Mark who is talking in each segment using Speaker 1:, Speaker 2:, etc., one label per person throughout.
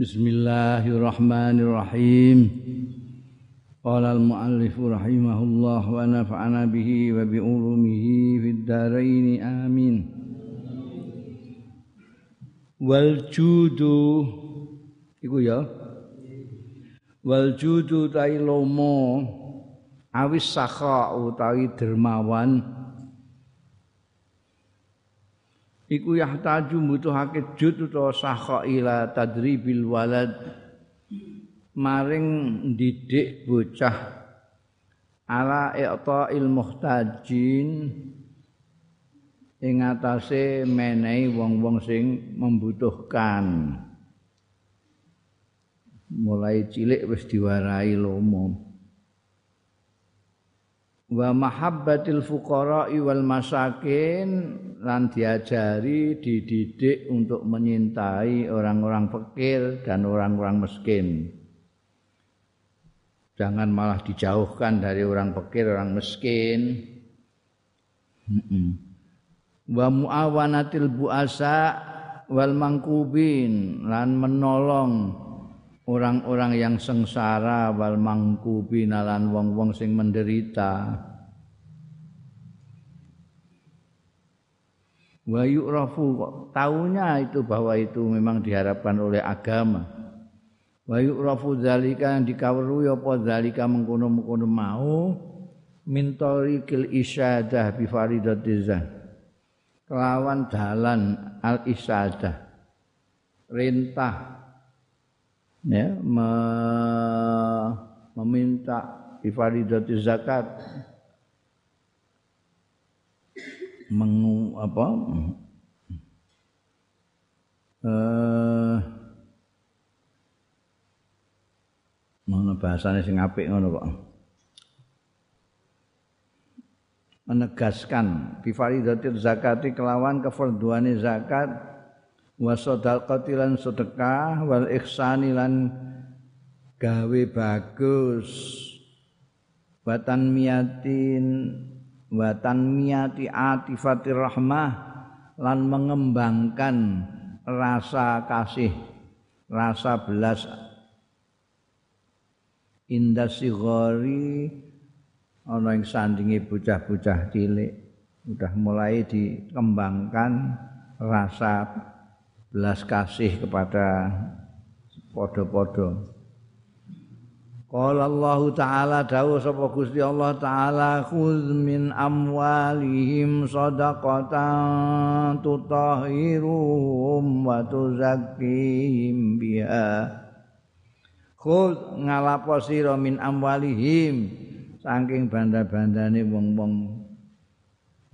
Speaker 1: Bismillahirrahmanirrahim. Qala al-muallif rahimahullah wa nafa'ana bihi wa bi ulumihi fid dharain amin. Wal judu iku ya. Wal judu tai lomo awis sakha utawi dermawan iku yahtaju mbutuhake jud utawa sakha ila tadribil walad. Maring didik bocah ala i'ta'il muhtajin ing atase menehi wong-wong sing membutuhkan. Mulai cilik wis diwarai lomo wa mahabbatil fuqara wal masakin lan diajari dididik untuk menyintai orang-orang fakir dan orang-orang miskin. Jangan malah dijauhkan dari orang fakir, orang miskin. Wa muawanatil buasa wal mangkubin lan menolong orang-orang yang sengsara wal mangkubin lan wong-wong sing menderita. Wa yu'rafu taunya itu bahwa itu memang diharapkan oleh agama. Wa yu'rafu zalika yang dikawruhi apa zalika mengkono-mengkono mau min tariqil isyadah bi faridatizah kelawan dalan al isyadah perintah ya me, meminta ifadati zakat. Meng apa? Eh mana bahasanya sing apik ngono kok menegaskan bi faridatil zakati kelawan kefarduane zakat wa sadaqati lan sedekah wal ihsani lan gawe bagus. Watan miatin watan miati atifatir rahmah lan mengembangkan rasa kasih rasa belas. Indah sigori ana ing sandinge bocah-bocah cilik. Udah mulai dikembangkan rasa belas kasih kepada podo-podo. Qala Allah Ta'ala dawuh sapa Gusti Allah Ta'ala khudz min amwalihim shadaqatan tutahhiruhum wa tuzakkihim biha. Khudz ngalapo sira min amwalihim saking banda-bandane wong-wong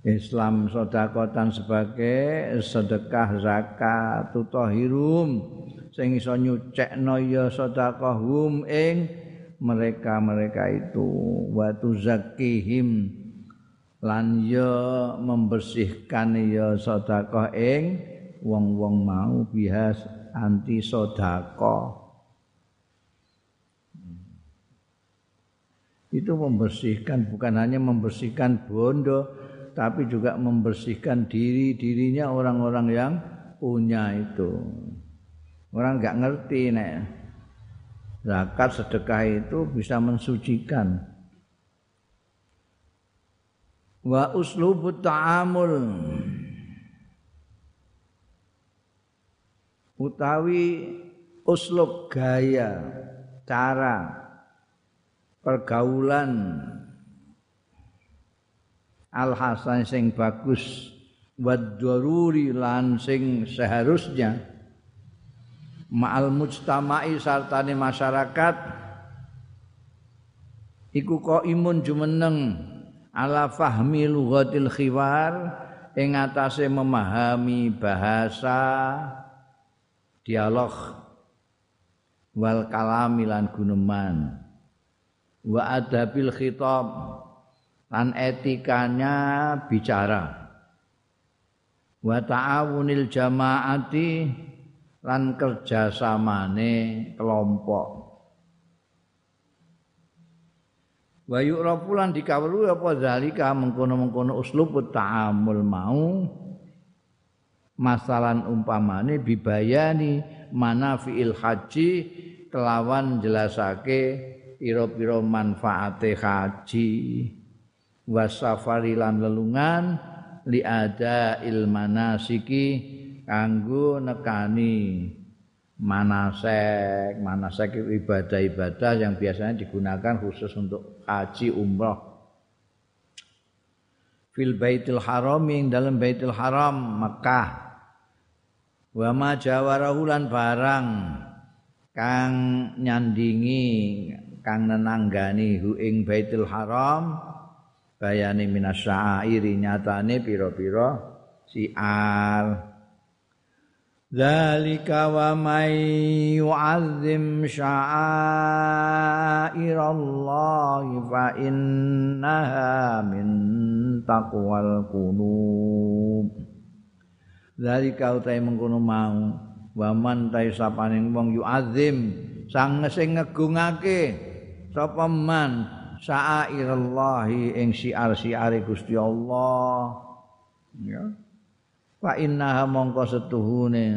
Speaker 1: Islam sodakotan sebagai sedekah zakat tutahhirum sing iso nyucekno ya sedekahum ing mereka-mereka itu. Wa tuzakkihim. Lan ya membersihkan ya sedekah ing wong-wong mau bihas anti sedekah. Itu membersihkan bukan hanya membersihkan bondo tapi juga membersihkan diri-dirinya orang-orang yang punya itu. Orang nggak ngerti nek zakat sedekah itu bisa mensucikan. Wa uslubut ta'amul utawi uslub gaya cara pergaulan al hasan sing bagus wad daruri lan sing seharusnya. Ma'al mujtama'i sartane masyarakat iku kok imun jumeneng ala fahmi lughatil khiwar ing atase memahami bahasa dialog wal kalamilan guneman. Wa adabil khitab lan etikanya bicara. Wa ta'awunil jamaati lan kerjasamane kelompok. Wa yu'rafu lan dikawruhi apa zalika mengkono-mengkono uslub ta'amul mau. Masalan umpamane bibayani manafiil haji kelawan jelasake pira-pira manfaate haji wasafari lan lelungan li ada ilmanasiki kanggo nekani manasek. Manasek ibadah-ibadah yang biasanya digunakan khusus untuk haji umroh. Fil baitul haram yang dalam baitul haram Mekah. Wa ma jawarahulan barang kang nyandingi kang nenanggani hu ing baitul haram bayane minasyairi nyatane pira-pira siar Zalika wa may yu'azzim sya'airallahi fa innaha min taqwal qulub. Zalika utai mengkono mau wa man ta sapaning wong yu'azzim sang sing ngegungake sapa man sya'airallahi ing syiar-syiare Gusti Allah. Ya. fa innaha mongko setuhune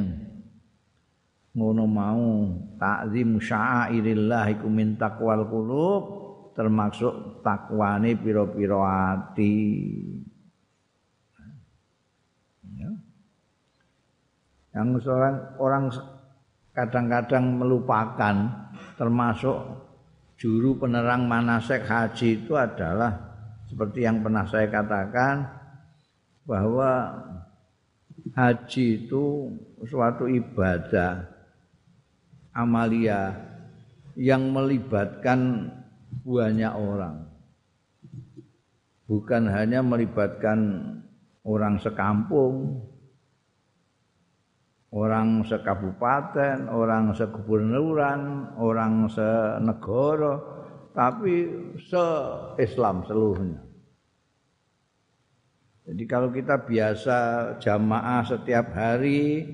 Speaker 1: ngono mau takzim syairillah iku min taqwal qulub termasuk takwane pira-pira ati ya. yang seorang orang kadang-kadang melupakan termasuk juru penerang manasek haji itu adalah seperti yang pernah saya katakan bahwa haji itu suatu ibadah amalia yang melibatkan banyak orang. Bukan hanya melibatkan orang sekampung, orang sekabupaten, orang segubernuran, orang senegara, tapi se-Islam seluruhnya. Jadi kalau kita biasa jamaah setiap hari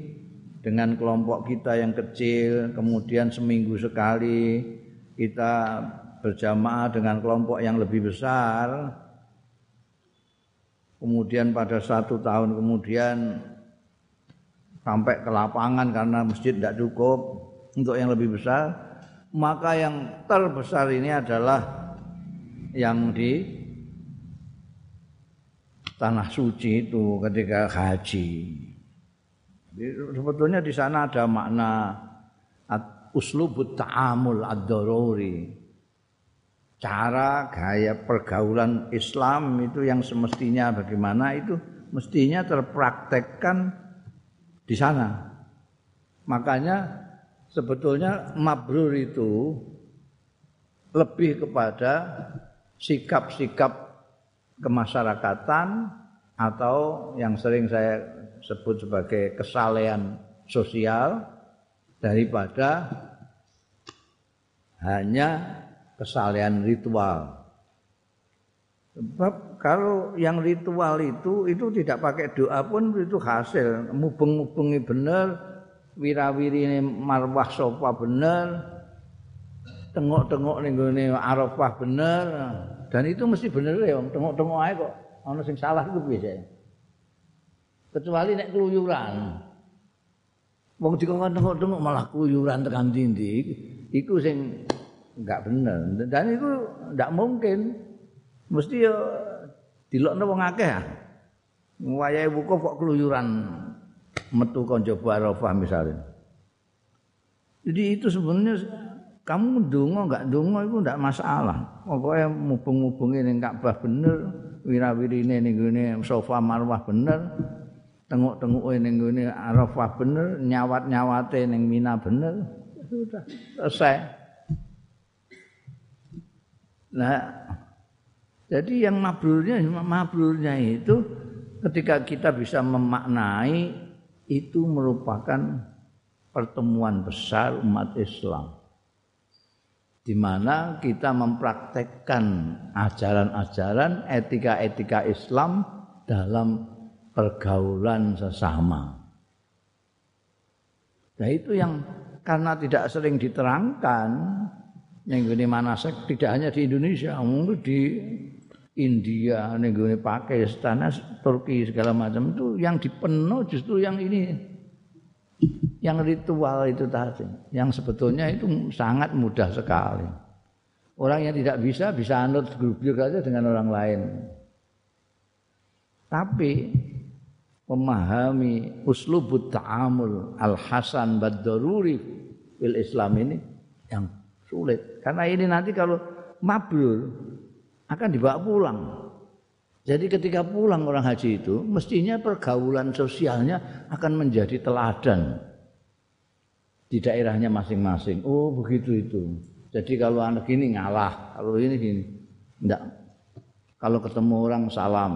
Speaker 1: dengan kelompok kita yang kecil, kemudian seminggu sekali kita berjamaah dengan kelompok yang lebih besar, kemudian pada satu tahun kemudian sampai ke lapangan karena masjid tidak cukup untuk yang lebih besar, maka yang terbesar ini adalah yang di tanah suci itu ketika haji. Sebetulnya di sana ada makna uslubut ta'amul ad-daruri. Cara gaya pergaulan Islam itu yang semestinya bagaimana itu mestinya terpraktekkan di sana. Makanya sebetulnya mabrur itu lebih kepada sikap-sikap kemasyarakatan atau yang sering saya sebut sebagai kesalehan sosial daripada hanya kesalehan ritual. Sebab kalau yang ritual itu itu tidak pakai doa pun itu hasil mubeng-mubengi bener, wirawiri marwah sofa bener, tengok-tengok ning Arafah bener, Dan itu mesti bener ya, tengok-tengok aja kok. Ono sing salah itu biasa. Kecuali nek keluyuran. Wong dikongkon tengok-tengok malah keluyuran tekan dindi. Iku sing enggak bener. Dan itu enggak mungkin. Mesti ya dilokno wong akeh ah. Wayahe wukuf kok keluyuran metu kon coba Arafah misalnya. Jadi itu sebenarnya kamu ndonga enggak ndonga itu enggak masalah. Pokoke mubeng-mubengi ning Ka'bah bener, wirawirine ning gone Safa Marwah bener, tenguk-tenguke ning gone Arafah bener, nyawat-nyawate ning Mina bener. Sudah selesai. Nah, jadi yang mabrurnya mabrurnya itu ketika kita bisa memaknai itu merupakan pertemuan besar umat Islam di mana kita mempraktekkan ajaran-ajaran etika-etika Islam dalam pergaulan sesama. Nah itu yang karena tidak sering diterangkan yang ini manasek tidak hanya di Indonesia, mungkin di India, negara Pakistan, Turki segala macam itu yang dipenuh justru yang ini. Yang ritual itu tadi. Yang sebetulnya itu sangat mudah sekali. Orang yang tidak bisa bisa anut grup aja dengan orang lain. Tapi memahami uslubut ta'amul al-hasan bad fil Islam ini yang sulit. Karena ini nanti kalau mabrur akan dibawa pulang. Jadi ketika pulang orang haji itu mestinya pergaulan sosialnya akan menjadi teladan di daerahnya masing-masing. Oh begitu itu. Jadi kalau anak ini ngalah, kalau ini gini, enggak. Kalau ketemu orang salam,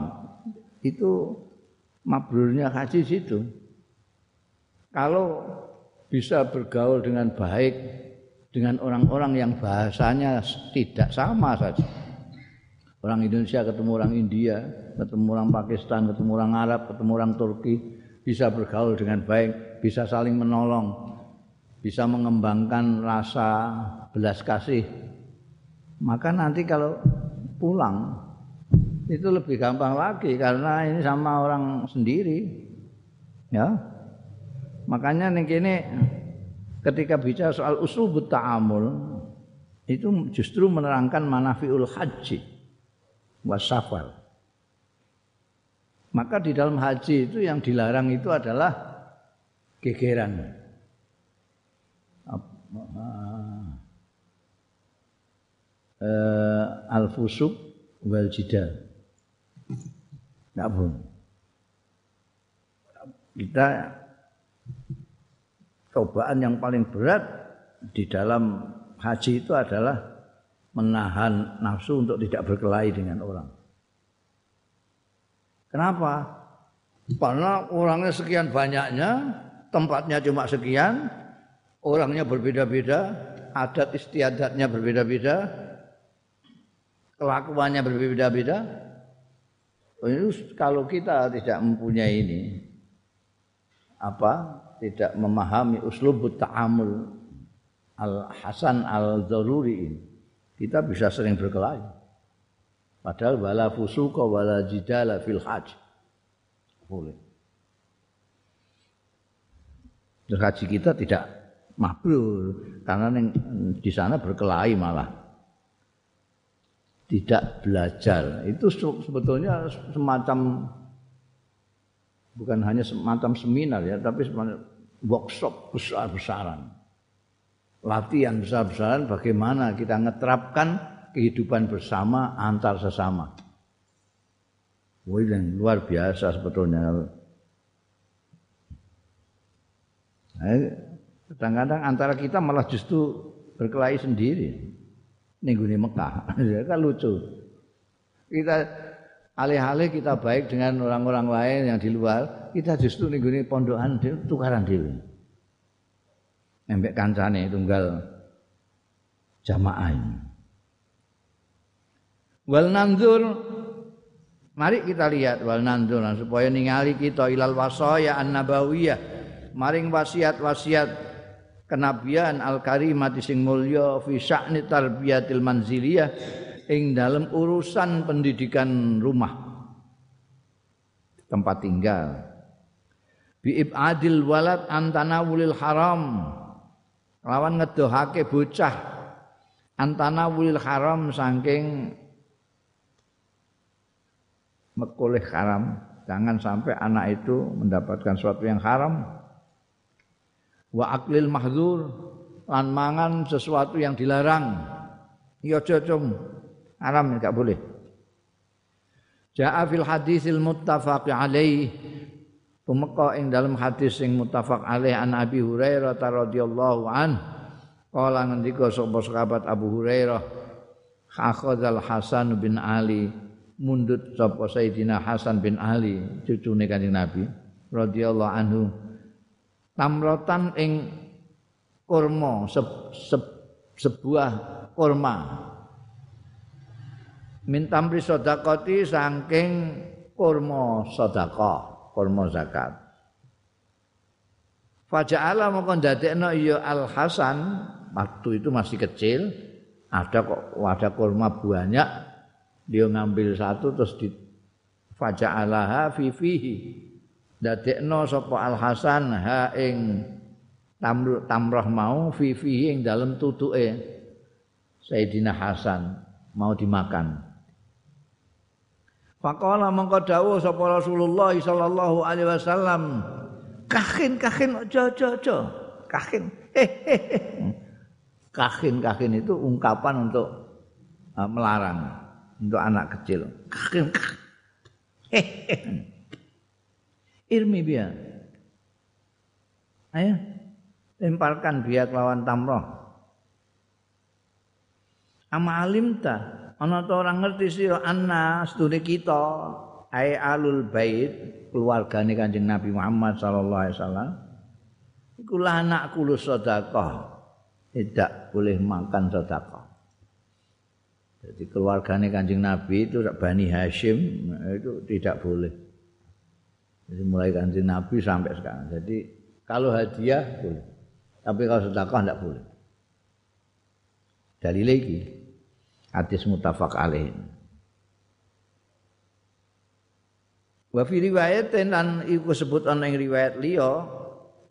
Speaker 1: itu mabrurnya haji situ. Kalau bisa bergaul dengan baik dengan orang-orang yang bahasanya tidak sama saja Orang Indonesia ketemu orang India, ketemu orang Pakistan, ketemu orang Arab, ketemu orang Turki, bisa bergaul dengan baik, bisa saling menolong, bisa mengembangkan rasa belas kasih. Maka nanti kalau pulang itu lebih gampang lagi karena ini sama orang sendiri. Ya. Makanya nih kini ketika bicara soal usul ta'amul itu justru menerangkan manafiul haji wasafal. Maka di dalam haji itu yang dilarang itu adalah gegeran. Uh, al-fusuk wal jidal. Tidak boleh. Kita cobaan yang paling berat di dalam haji itu adalah menahan nafsu untuk tidak berkelahi dengan orang. Kenapa? Karena orangnya sekian banyaknya, tempatnya cuma sekian, orangnya berbeda-beda, adat istiadatnya berbeda-beda, kelakuannya berbeda-beda. Kalau kita tidak mempunyai ini, apa? Tidak memahami uslubut ta'amul al-hasan al-zaruri ini kita bisa sering berkelahi. Padahal wala fusuqa wala jidala fil haj. Boleh. Haji kita tidak mabrur karena di sana berkelahi malah. Tidak belajar. Itu sebetulnya semacam bukan hanya semacam seminar ya, tapi semacam workshop besar-besaran latihan besar-besaran bagaimana kita ngeterapkan kehidupan bersama antar sesama. Wah, yang luar biasa sebetulnya. Kadang-kadang antara kita malah justru berkelahi sendiri. Minggu ini Mekah, ya kan lucu. Kita alih-alih kita baik dengan orang-orang lain yang di luar, kita justru minggu ini pondokan tukaran diri embek kancane tunggal jamaah. Wal nanzur. Mari kita lihat wal nanzur supaya ningali kita ilal wasaya an-nabawiyah maring wasiat-wasiat kenabian al-karimati sing mulya fi sya'ni tarbiyatil manziliyah ing dalam urusan pendidikan rumah. Tempat tinggal. Bi ibadil walad antanawulil haram lawan ngedohake bocah antana wulil haram saking mekoleh haram. Jangan sampai anak itu mendapatkan sesuatu yang haram. Wa aklil mahdzur lan mangan sesuatu yang dilarang. Ya cocom haram enggak boleh. Ja'a fil hadisil muttafaq alaih Tumeka ing dalam hadis sing muttafaq alaih an Abi Hurairah radhiyallahu an. Kala ngendika sapa sahabat Abu Hurairah akhadzal Hasan bin Ali. Mundut sapa Sayyidina Hasan bin Ali cucune Kanjeng Nabi radhiyallahu anhu. Tamrotan ing kurma se, se, sebuah kurma. Mintamri sedekati saking kurma sedekah kurma zakat. Faja'ala moko ndadekno ya Al Hasan waktu itu masih kecil ada kok ada kurma banyak. Dia ngambil satu terus di faja'alaha fi fihi. Dadekno sapa Al Hasan ha ing tamrah mau fi fihi ing dalem tutuke Sayyidina Hasan mau dimakan Faqala mongko dawuh sapa Rasulullah sallallahu alaihi wasallam. Kahin kahin aja aja aja kahin. Kahin kahin itu ungkapan untuk melarang untuk anak kecil. Kahin irmi biya ayo lemparkan biak lawan tamroh. Ama alimta ana ta ora ngerti sira anna sedune kita ai alul bait keluargane Kanjeng Nabi Muhammad sallallahu alaihi wasallam. Iku anak kulo sedekah tidak boleh makan sedekah. Jadi keluargane Kanjeng Nabi itu Bani Hashim itu tidak boleh. Jadi mulai Kanjeng Nabi sampai sekarang. Jadi kalau hadiah boleh tapi kalau sedekah tidak boleh. Dalil lagi hadis mutafak alaih. Wa fi riwayatin lan iku sebut ana ing riwayat liya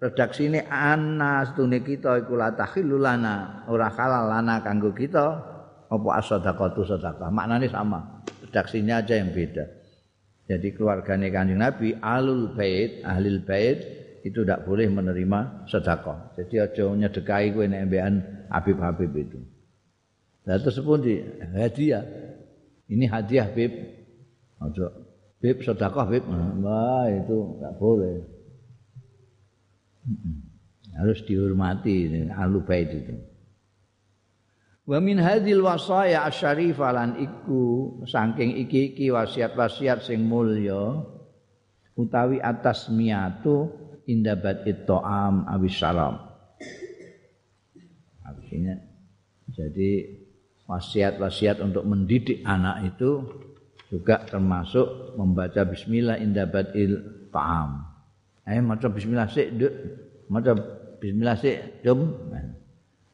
Speaker 1: redaksine ana stune kita iku la lana ora halal lana kanggo kita. Apa as-sadaqatu sedekah maknane sama redaksinya aja yang beda. Jadi keluargane kanjeng Nabi alul bait ahlil bait itu tidak boleh menerima sedekah. Jadi aja nyedekai kowe nek Habib-habib itu Lah terus pun di hadiah. Ini hadiah Bib. Ojo Bib sedekah Bib. Wah, itu enggak boleh. Harus dihormati alu bait itu. Wa min hadhil wasaya asyarifah lan iku saking iki-iki wasiat-wasiat sing mulya utawi atas miatu indabat it'am awis salam. Artinya jadi wasiat-wasiat untuk mendidik anak itu juga termasuk membaca bismillah inda badil ta'am. Eh maca bismillah sik, Duk. Maca bismillah sik, Dum.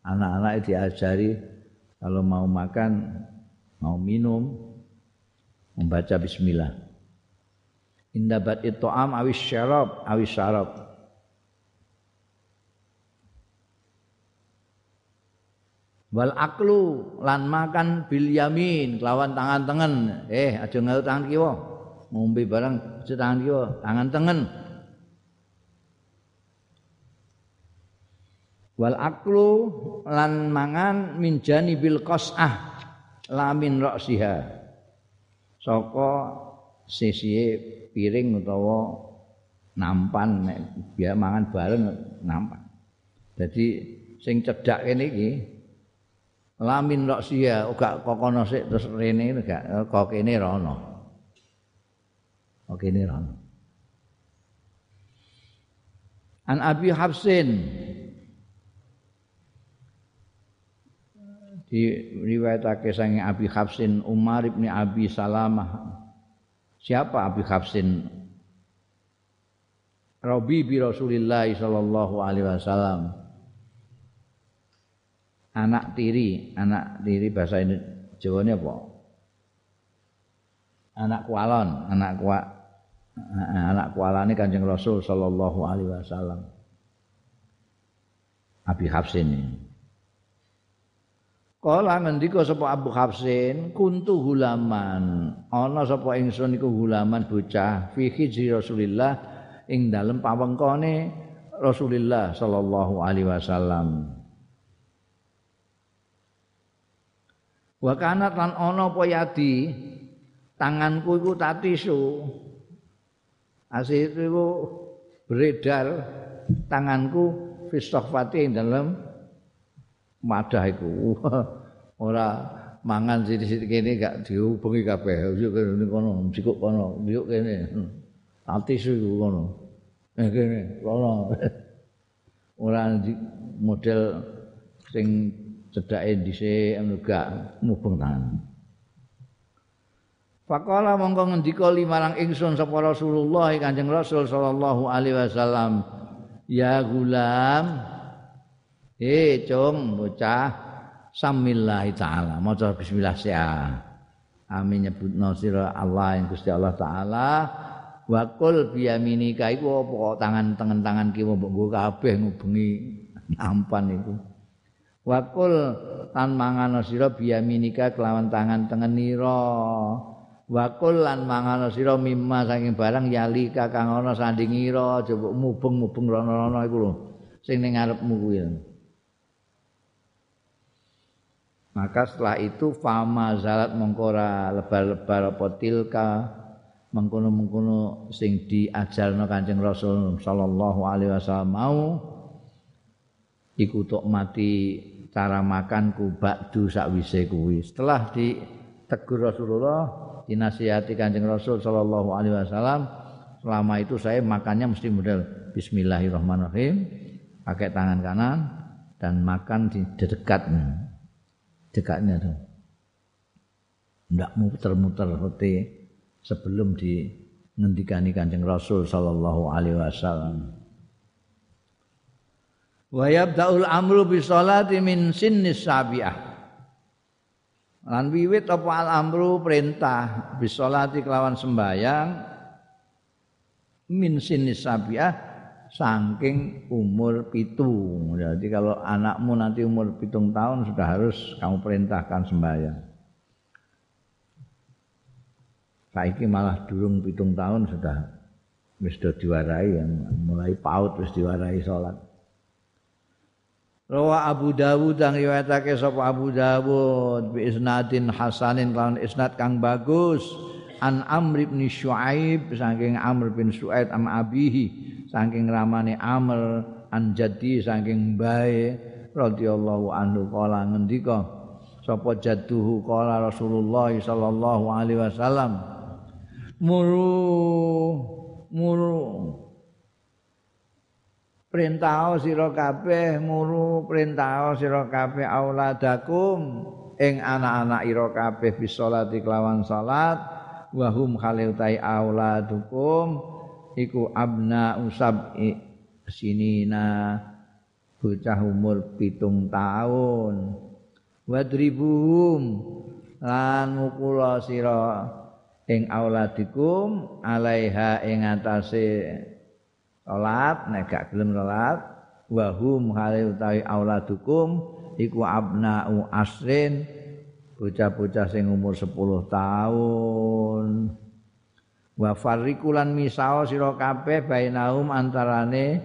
Speaker 1: Anak-anak diajari kalau mau makan, mau minum membaca bismillah. Inda badil ta'am awis syarab, awis syarab. Wal aklu lan makan bil yamin kelawan tangan tengen. Eh aja ngaru tangan kiwa. Ngombe barang tangan kiwa. Tangan tengen. Wal aklu lan mangan min janibil qas'ah lamin ra'siha. Saka sisi piring utawa nampan nek mangan bareng nampan. Jadi sing cedhak kene iki lamin rok sia uga kokono sik terus rene gak kok kene rono. Kok kene rono. An abi hafsin. Di riwayatake sange abi hafsin umar ibni abi salamah. Siapa abi hafsin? Rabi bi Rasulillah sallallahu alaihi wasallam anak tiri, anak tiri bahasa ini Jawa ini apa? Anak kualon, anak kuat anak kualane Kanjeng Rasul sallallahu alaihi wasallam. Abi Hafsin ini. Kala ngendika sapa Abu Hafsin, kuntu hulaman. Ana sapa ingsun iku hulaman bocah fi hijri Rasulillah ing dalem pawengkone Rasulillah sallallahu alaihi wasallam. Wa kanat lan ana apa yadi tanganku iku tatisu. Asih itu beredar tanganku fistohfati dalam madah iku. Ora mangan sithik-sithik kene gak dihubungi kabeh. Yo kene kono, sikuk kono, yo kene. Tatisu iku kono. Eh kene, kono. Ora model sing cedake dhisik enggak mubeng tangan. Faqala mongko ngendika limarang ingsun sapa Rasulullah Kanjeng Rasul sallallahu alaihi wasallam, "Ya gulam, eh cung bocah samillahi taala, maca bismillah sia." amin nyebutno sira Allah yang Gusti Allah taala wa qul bi yaminika iku apa tangan tangan tangan kiwa mbok kabeh ngubengi ampan iku wa qul tan mangan sira bi yaminika kelawan tangan tengenira wa qul lan mangan sira mimma saking barang yalika kang ana sandingira coba mubeng-mubeng rono-rono iku lho sing ning ngarepmu kuwi Maka setelah itu fama zalat mengkora lebar-lebar apa tilka mengkono-mengkono sing diajarno Kanjeng Rasul sallallahu alaihi wasallam mau iku tok mati cara makanku bakdu sakwise kuwi. Setelah ditegur Rasulullah, dinasihati Kanjeng Rasul sallallahu alaihi wasallam, selama itu saya makannya mesti model bismillahirrahmanirrahim, pakai tangan kanan dan makan di dekat dekatnya tuh. Ndak muter-muter hati sebelum di ngendikani Kanjeng Rasul sallallahu alaihi wasallam. Wa yabda'ul amru bi sholati min sinnis sabiah. Lan wiwit apa al amru perintah bi sholati kelawan sembayang min sinnis sabiah saking umur pitung. Jadi kalau anakmu nanti umur pitung tahun sudah harus kamu perintahkan sembahyang. Saiki malah durung pitung tahun sudah wis diwarai yang mulai paut wis diwarai salat. Rawa Abu Dawud yang riwayatake sapa Abu Dawud bi isnadin hasanin lawan isnad kang bagus. An Amr bin Syuaib saking Amr bin Syuaib am abihi saking ramane Amr an jadi saking bae radhiyallahu anhu kala ngendika sapa jadduhu? Kala Rasulullah sallallahu alaihi wasallam. Muru muru perintah sira kabeh muru perintah sira kabeh auladakum. Ing anak-anak ira kabeh bisolati kelawan salat. Wahum khalil tai auladukum. Iku abna usab sinina. Bocah umur pitung tahun. Wadribuhum. Lan mukula sira ing auladikum alaiha ing atase salat nek gak gelem salat wa hum hale utawi auladukum iku abna'u asrin bocah-bocah sing umur 10 tahun. Wa farrikulan misao sira kabeh bainahum antarane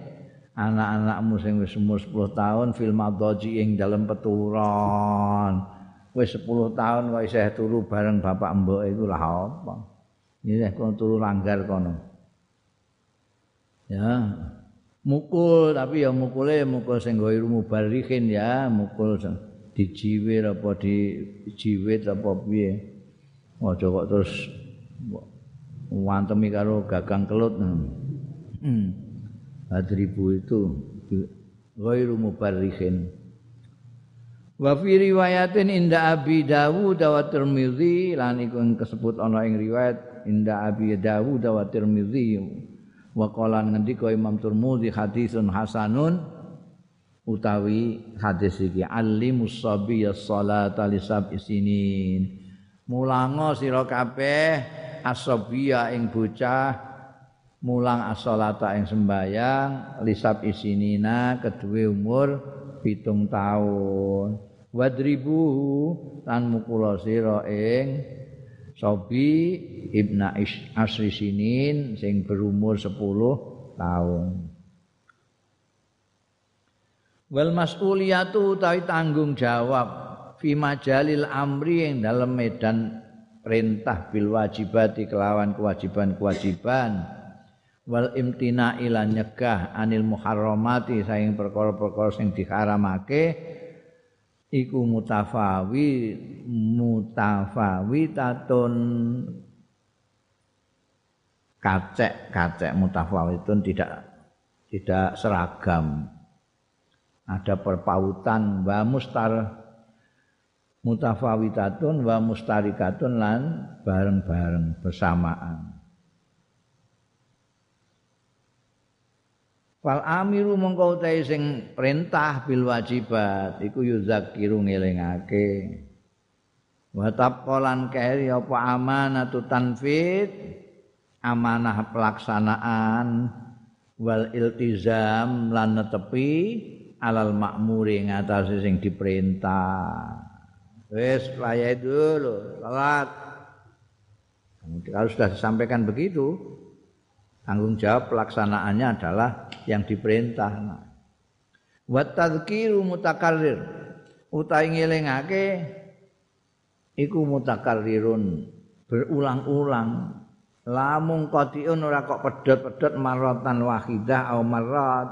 Speaker 1: anak-anakmu sing wis umur 10 tahun fil madhaji ing dalem peturon. Wis 10 tahun kok isih turu bareng bapak mbok itu lah apa? Ini kono turu langgar kono ya mukul tapi ya mukule mukul sing nggo mubarikin ya mukul dijiwir apa dijiwit apa piye aja kok terus wantemi karo gagang kelut. Hmm. Hadribu itu ghairu mubarrihin. Wa fi riwayatin inda Abi Dawud wa Tirmizi lan iku kesebut ana ing riwayat inda Abi Dawud wa Tirmizi wa qala ngendika Imam Tirmizi hadisun hasanun utawi hadis iki alimus sabiyya salata li sab'i sinin. Mulango sira kabeh asobia ing bocah mulang asolata ing sembayang lisab isinina kedua umur pitung tahun. Wadribu tan mukula sira ing sobi ibna asri sinin sing berumur 10 tahun. Wal mas'uliyatu utawi tanggung jawab fi majalil amri yang dalam medan perintah bil wajibati kelawan kewajiban-kewajiban. Wal imtina ila nyegah anil muharramati saing perkara-perkara sing diharamake iku mutafawi mutafawitatun kacek-kacek mutafawitun tidak tidak seragam ada perpautan wa mustar mutafawitatun wa mustarikatun lan bareng-bareng bersamaan. Fal amiru mongko utahe sing perintah bil wajibat iku yuzakiru ngelingake. Wa tabqalan keri apa amanatu tanfid? Amanah pelaksanaan. Wal iltizam lan netepi alal makmuri ngatasi sing diperintah. Wis wayahe dulu salat. Kalau sudah disampaikan begitu tanggung jawab pelaksanaannya adalah yang diperintah. Wa tadzkiru mutakarrir. Utahe ngelingake iku mutakarrirun. Berulang-ulang. Lamung qatiun ora kok pedhot-pedhot maratan wahidah au marat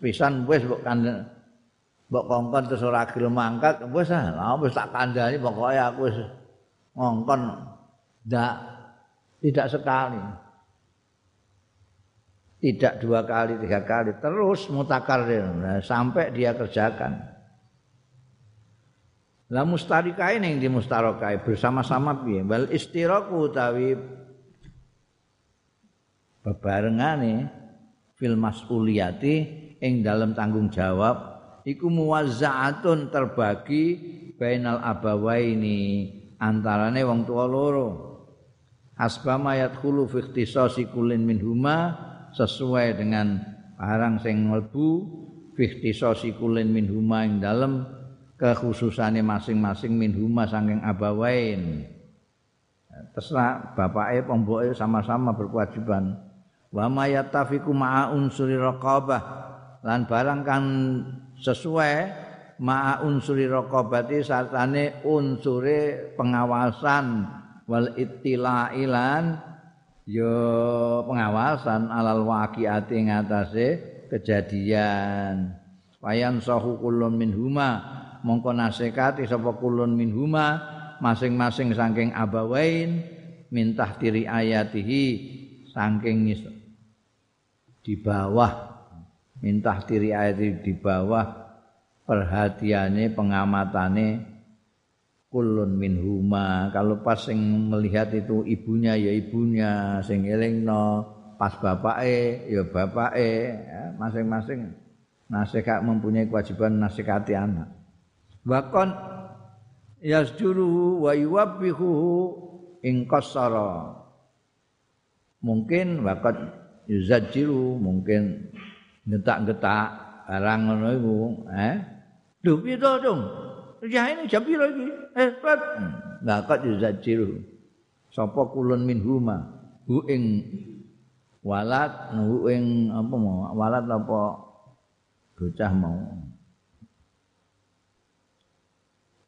Speaker 1: pisan wis mbok kan mbok kongkon terus ora gelem mangkat. Wis ah wis tak kandhani pokoke aku wis ngongkon. Ndak tidak sekali tidak dua kali tiga kali terus mutakarrir nah, sampai dia kerjakan Lah mustarikae ning di mustarakae bersama-sama piye? Wal istiraku utawi bebarengane fil mas'uliyati ing dalam tanggung jawab iku muwazza'atun terbagi bainal abawaini antarane wong tua loro. Asbama yadkhulu fi ikhtisasi kullin minhuma sesuai dengan barang sing mlebu fi ikhtisasi kullin minhuma ing dalam kekhususane masing-masing min huma saking abawain. Terserah bapake pemboke sama-sama berkewajiban. Wa ma yattafiqu ma'a unsuri raqabah lan barang kan sesuai ma'a unsuri raqabati sartane unsure pengawasan wal ittilailan yo pengawasan alal waqiati ngatasé kejadian. Wayan sahu kulun min huma mongko nasekati sapa kulun minhuma masing-masing saking abawain mintah tiri ayatihi saking di bawah mintah tiri ayat di bawah perhatiannya pengamatane kulun minhuma kalau pas sing melihat itu ibunya ya ibunya sing elingno pas bapake ya bapake masing-masing nasihat mempunyai kewajiban nasihati anak Wakon yasjuru wa yuwabbihu ing qasara. Mungkin wakat yuzajiru mungkin getak-getak barang ngono iku, eh. Lho piye to, Dong? Ya ini jam piro iki? Eh, Pak. Wakat yuzajiru. Sapa kulun min huma? Hu ing walat, hu ing apa mau? Walat apa bocah mau?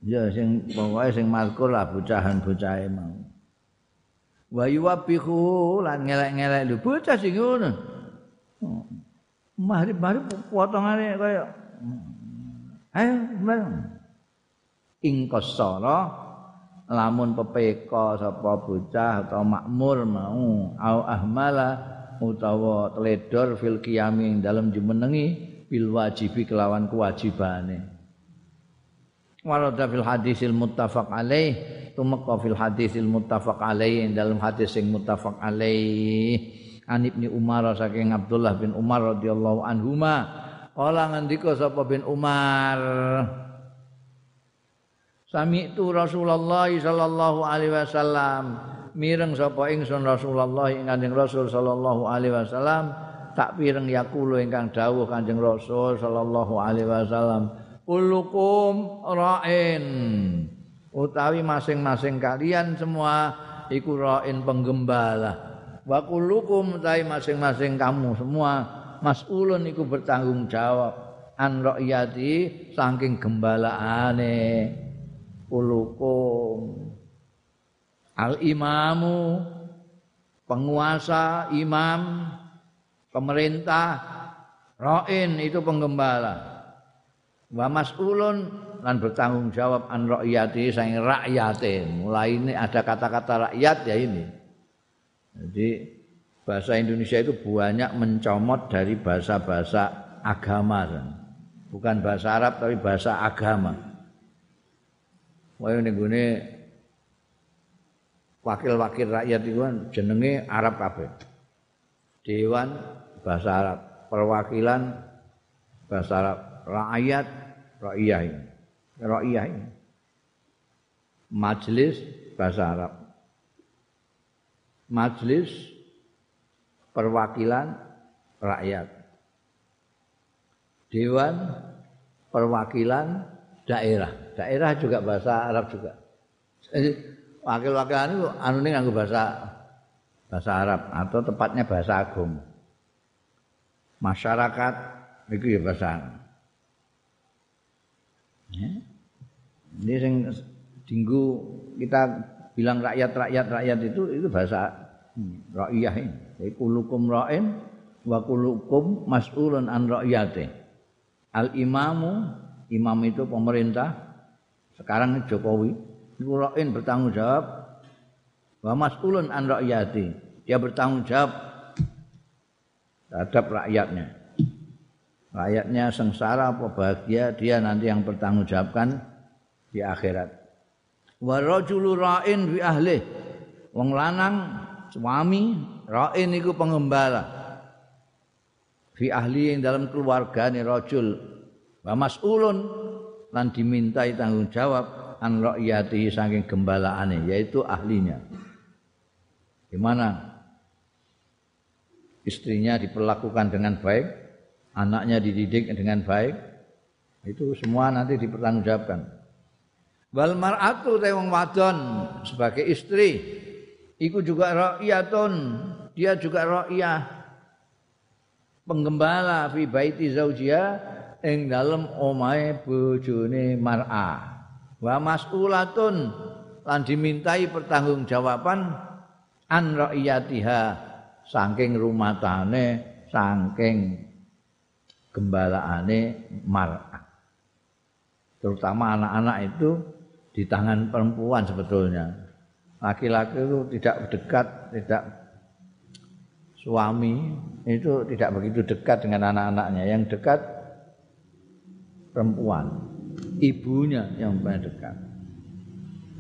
Speaker 1: Ya sing pokoke sing mazkur lah bocahan-bocahe mau. Wa yuwabbihu lan ngelek-ngelek lho bocah sing ngono. Mari-mari potongane kaya Ayo, mari. Ing kosara lamun pepeka sapa bocah atau makmur mau au ahmala utawa teledor fil qiyami dalam jumenengi bil wajibi kelawan kewajibane. warada fil hadisil muttafaq alaih tumeka fil hadisil muttafaq alaih dalam hadis sing muttafaq alaih an ibni umar saking abdullah bin umar radhiyallahu anhuma kala ngendika sapa bin umar sami itu rasulullah sallallahu alaihi wasallam. Mireng sapa ingsun rasulullah ing kanjeng rasul sallallahu alaihi wasallam tak pireng yakulo ingkang dawuh kanjeng rasul sallallahu alaihi wasallam. Kullukum ra'in. Utawi masing-masing kalian semua iku ra'in penggembala. Wa kullukum utawi masing-masing kamu semua mas'ulun iku bertanggung jawab an ra'yati saking gembalaane kullukum al imamu penguasa imam pemerintah ra'in itu penggembala. Wa mas'ulun lan bertanggung jawab an rakyati sang rakyate. Mulai ini ada kata-kata rakyat ya ini. Jadi bahasa Indonesia itu banyak mencomot dari bahasa-bahasa agama. Bukan bahasa Arab tapi bahasa agama wah ini gune wakil-wakil rakyat itu kan jenenge Arab kabeh dewan bahasa Arab perwakilan bahasa Arab rakyat ra'iyah ini. Ra'iyah ini. Majelis bahasa Arab. Majelis perwakilan rakyat. Dewan perwakilan daerah. Daerah juga bahasa Arab juga. Jadi wakil-wakilan anu ini nganggo bahasa bahasa Arab atau tepatnya bahasa agung. Masyarakat itu ya bahasa. Ya. Ini yang dinggu kita bilang rakyat-rakyat rakyat itu itu bahasa rakyat ini. Jadi kulukum ra'in wa kulukum mas'ulun an rakyate. Al imamu, imam itu pemerintah. Sekarang Jokowi, itu ra'in bertanggung jawab wa mas'ulun an rakyate. Dia bertanggung jawab terhadap rakyatnya. Rakyatnya sengsara apa bahagia, dia nanti yang bertanggung jawabkan di akhirat. Wa rajulu ra'in bi ahli. Wong lanang suami ra'in iku pengembala. Fi ahli yang dalam keluarga ni rajul wa mas'ulun lan dimintai tanggung jawab an ra'yati saking gembalaane yaitu ahlinya. Gimana istrinya diperlakukan dengan baik, anaknya dididik dengan baik, itu semua nanti dipertanggungjawabkan. Wal mar'atu te wong wadon sebagai istri iku juga ra'iyatun, dia juga ra'iyah penggembala fi baiti zaujia ing dalem omahe bojone mar'ah. Wa mas'ulatun lan dimintai pertanggungjawaban an ra'iyatiha saking rumatane saking gembalaane mar'ah terutama anak-anak itu di tangan perempuan sebetulnya. Laki-laki itu tidak dekat tidak suami itu tidak begitu dekat dengan anak-anaknya. Yang dekat perempuan ibunya yang paling dekat.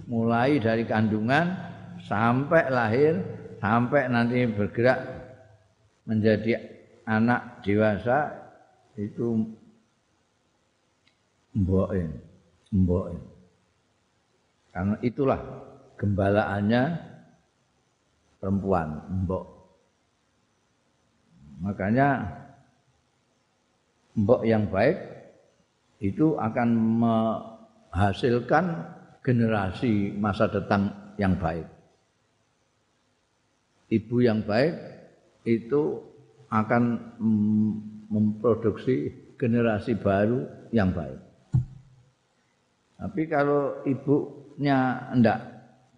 Speaker 1: Mulai dari kandungan sampai lahir sampai nanti bergerak menjadi anak dewasa itu mboke mboke karena itulah gembalaannya perempuan mbok. Makanya mbok yang baik itu akan menghasilkan generasi masa datang yang baik ibu yang baik itu akan memproduksi generasi baru yang baik. Tapi kalau ibunya tidak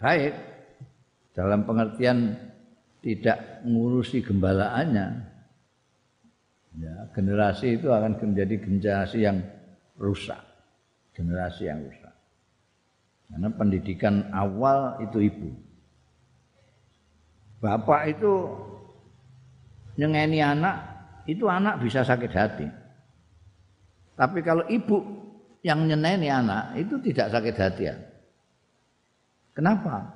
Speaker 1: baik dalam pengertian tidak mengurusi gembalaannya, ya, generasi itu akan menjadi generasi yang rusak, generasi yang rusak. Karena pendidikan awal itu ibu. Bapak itu nyengeni anak, itu anak bisa sakit hati. Tapi kalau ibu yang nyeneni anak itu tidak sakit hati ya. Kenapa?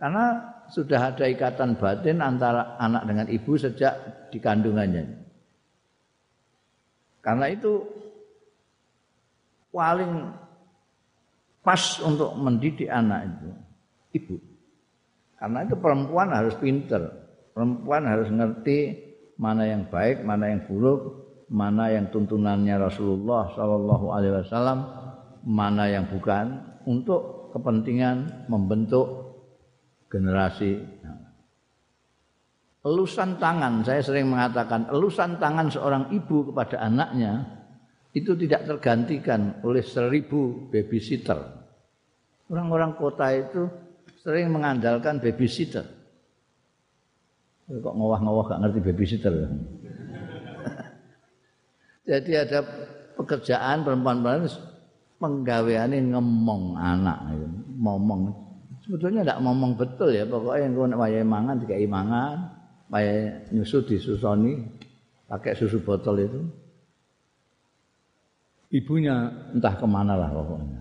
Speaker 1: Karena sudah ada ikatan batin antara anak dengan ibu sejak di kandungannya. Karena itu paling pas untuk mendidik anak itu ibu. Karena itu perempuan harus pinter. Perempuan harus ngerti mana yang baik, mana yang buruk, mana yang tuntunannya Rasulullah Shallallahu Alaihi Wasallam, mana yang bukan, untuk kepentingan membentuk generasi. Elusan tangan, saya sering mengatakan, elusan tangan seorang ibu kepada anaknya itu tidak tergantikan oleh seribu babysitter. Orang-orang kota itu sering mengandalkan babysitter. Kok ngowah-ngowah gak ngerti babysitter. Jadi ada pekerjaan perempuan-perempuan penggaweane ngomong anak ngomong sebetulnya tidak ngomong betul ya pokoknya yang nak wayahe mangan dikai mangan wayahe nyusu disusoni pakai susu botol itu ibunya entah ke mana lah pokoknya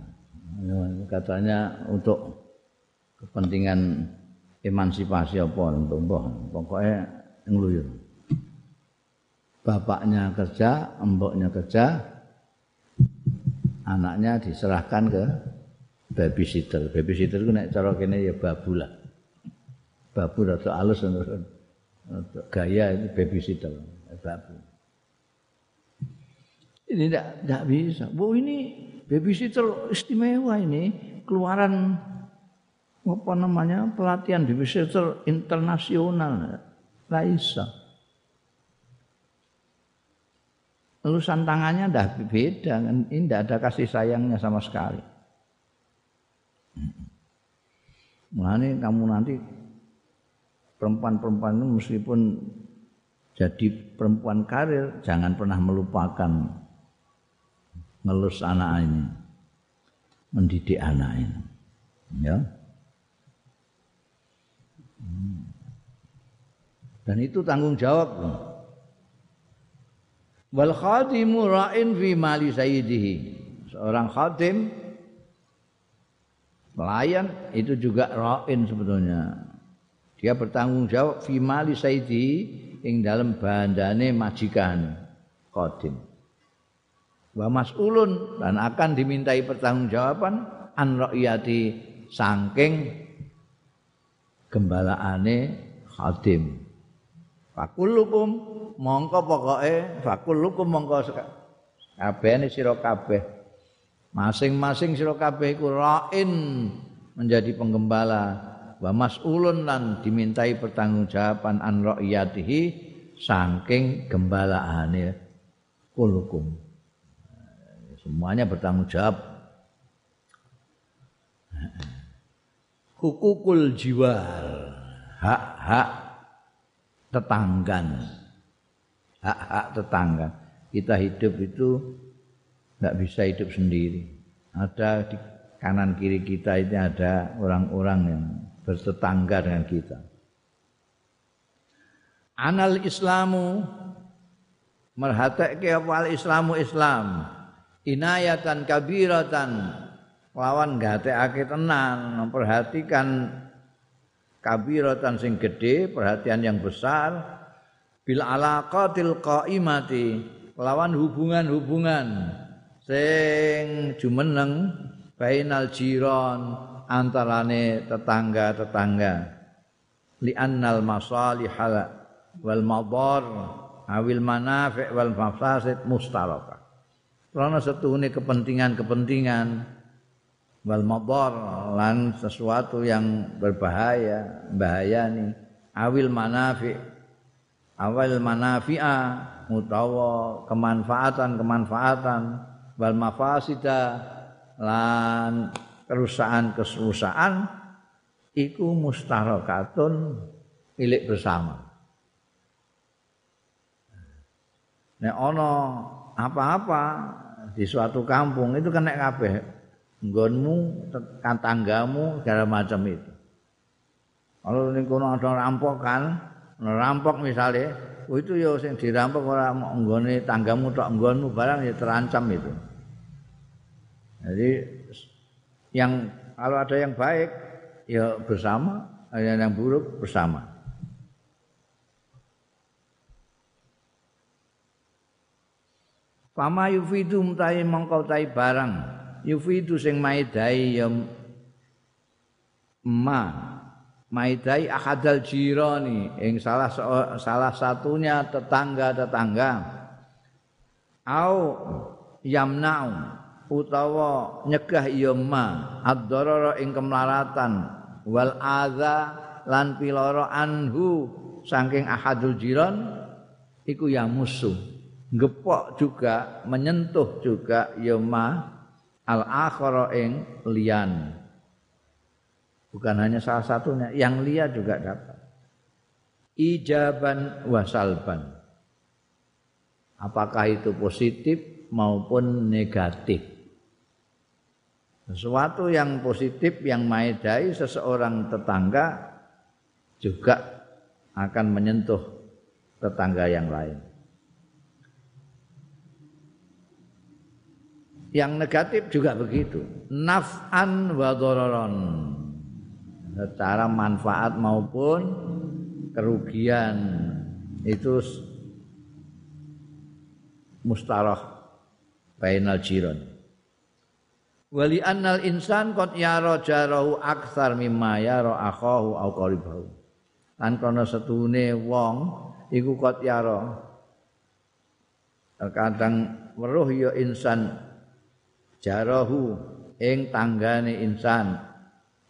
Speaker 1: katanya untuk kepentingan emansipasi apa untuk mbah pokoknya ngluyur bapaknya kerja mboknya kerja anaknya diserahkan ke babysitter. Babysitter ku nek cara kene ya babu lah. Babu rada alus gaya itu babysitter. Babu. Ini tidak bisa. Bu ini babysitter istimewa ini keluaran apa namanya pelatihan babysitter internasional. Raisa. Lulusan tangannya dah beda kan. Ini tidak ada kasih sayangnya sama sekali. Mulane kamu nanti perempuan-perempuan itu meskipun jadi perempuan karir jangan pernah melupakan ngelus anak ini mendidik anak ini ya dan itu tanggung jawab wal khadimu ra'in fi mali sayyidihi seorang khadim Pelayan itu juga ra'in sebetulnya. Dia bertanggung jawab fi mali sayyidi ing dalam bandane majikan qadim. Wa mas'ulun dan akan dimintai pertanggungjawaban an ra'iyati saking gembalaane khadim. Fakulukum mongko pokoke fakulukum mongko kabehane sira kabeh Masing-masing sira kabeh iku ra'in menjadi penggembala wa mas'ulun lan dimintai pertanggungjawaban an ra'iyatihi saking gembalaane kulukum. Semuanya bertanggung jawab. Hukukul jiwal, hak-hak tetanggan. Hak-hak tetangga. Kita hidup itu tidak bisa hidup sendiri. Ada di kanan kiri kita ini ada orang-orang yang bertetangga dengan kita. Anal Islamu merhatake apa Islamu Islam inayatan kabiratan. Lawan gatekake tenan. Memperhatikan kabiratan sing gede perhatian yang besar. Bil alaqatil qaimati. Lawan hubungan-hubungan sing jumeneng bainal jiron antarane tetangga-tetangga. Li annal masalihal wal madar awil manafi' wal mafasid mustaraka karena setune kepentingan-kepentingan. Wal madar lan sesuatu yang berbahaya bahaya nih. Awil manafi' awal manafi'a utawa kemanfaatan kemanfaatan wal mafasida lan kerusakan-kerusakan iku mustarakatun milik bersama. Nek ana apa-apa di suatu kampung itu kena kabeh nggonmu tanggamu segala macam itu. Kalau ning kono ada rampokan, rampok misalnya, oh itu ya sing dirampok ora nggone tanggamu tok nggonmu barang ya terancam itu. Jadi yang kalau ada yang baik ya bersama, ada yang buruk bersama. Fama yufidu mutai mongkau tai barang. Yufidu sing maidai ya ma. Maidai ahadal jirani ing salah salah satunya tetangga-tetangga. Au yamna'u. Utawa nyegah ya ma. Ad-darara ing kemlaratan wal adza lan piloro anhu. Saking ahadul jiran iku ya musuh gepok juga menyentuh juga ya ma al akhara ing liyan Bukan hanya salah satunya, yang lihat juga dapat. Ijaban wasalban. Apakah itu positif maupun negatif. Sesuatu yang positif yang maedai seseorang tetangga juga akan menyentuh tetangga yang lain. Yang negatif juga begitu. Naf'an wa dhararan secara manfaat maupun kerugian itu mustarah bainal jiran Wali annal insan qad yara jarahu aktsar mimma yara akhahu au qaribahu. Lan kono setune wong iku qad yara terkadang weruh ya insan jarahu ing tanggane insan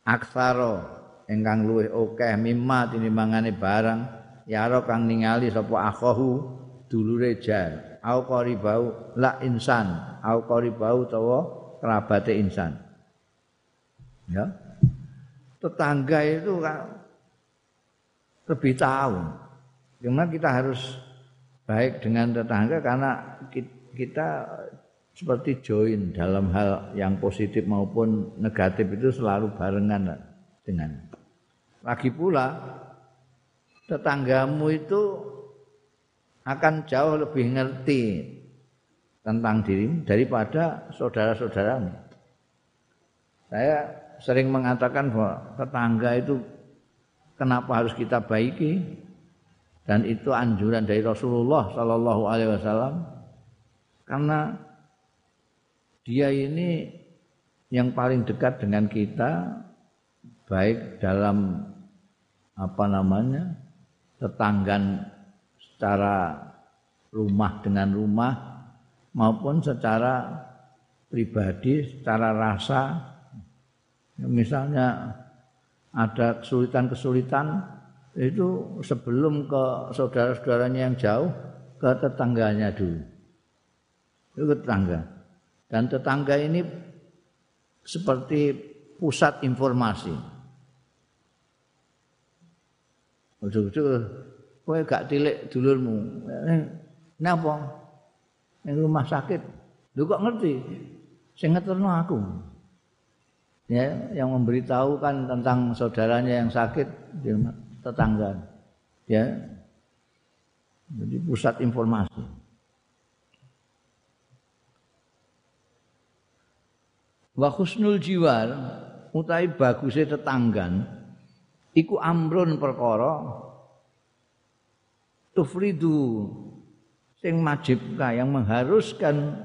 Speaker 1: aksara ingkang luwih akeh mimma tinimbangane barang yara kang ningali sapa akhahu dulure jar au qaribau la insan au qaribau utawa kerabate insan. Ya. Tetangga itu kan lebih tahu. Cuma kita harus baik dengan tetangga karena kita seperti join dalam hal yang positif maupun negatif itu selalu barengan dengan. Lagi pula tetanggamu itu akan jauh lebih ngerti tentang dirimu daripada saudara-saudaramu. Saya sering mengatakan bahwa tetangga itu kenapa harus kita baiki dan itu anjuran dari Rasulullah Sallallahu Alaihi Wasallam karena dia ini yang paling dekat dengan kita baik dalam apa namanya tetanggan secara rumah dengan rumah maupun secara pribadi, secara rasa. Misalnya ada kesulitan-kesulitan itu sebelum ke saudara-saudaranya yang jauh ke tetangganya dulu. Itu tetangga. Dan tetangga ini seperti pusat informasi. Ujung-ujung, kowe gak tilik dulurmu. Napa? ning rumah sakit. Lho kok ngerti? Sing ngeterno aku. Ya, yang memberitahu kan tentang saudaranya yang sakit di tetangga. Ya. Jadi pusat informasi. Wa husnul jiwar utawi baguse tetanggan iku amrun perkara tufridu sing majibka yang mengharuskan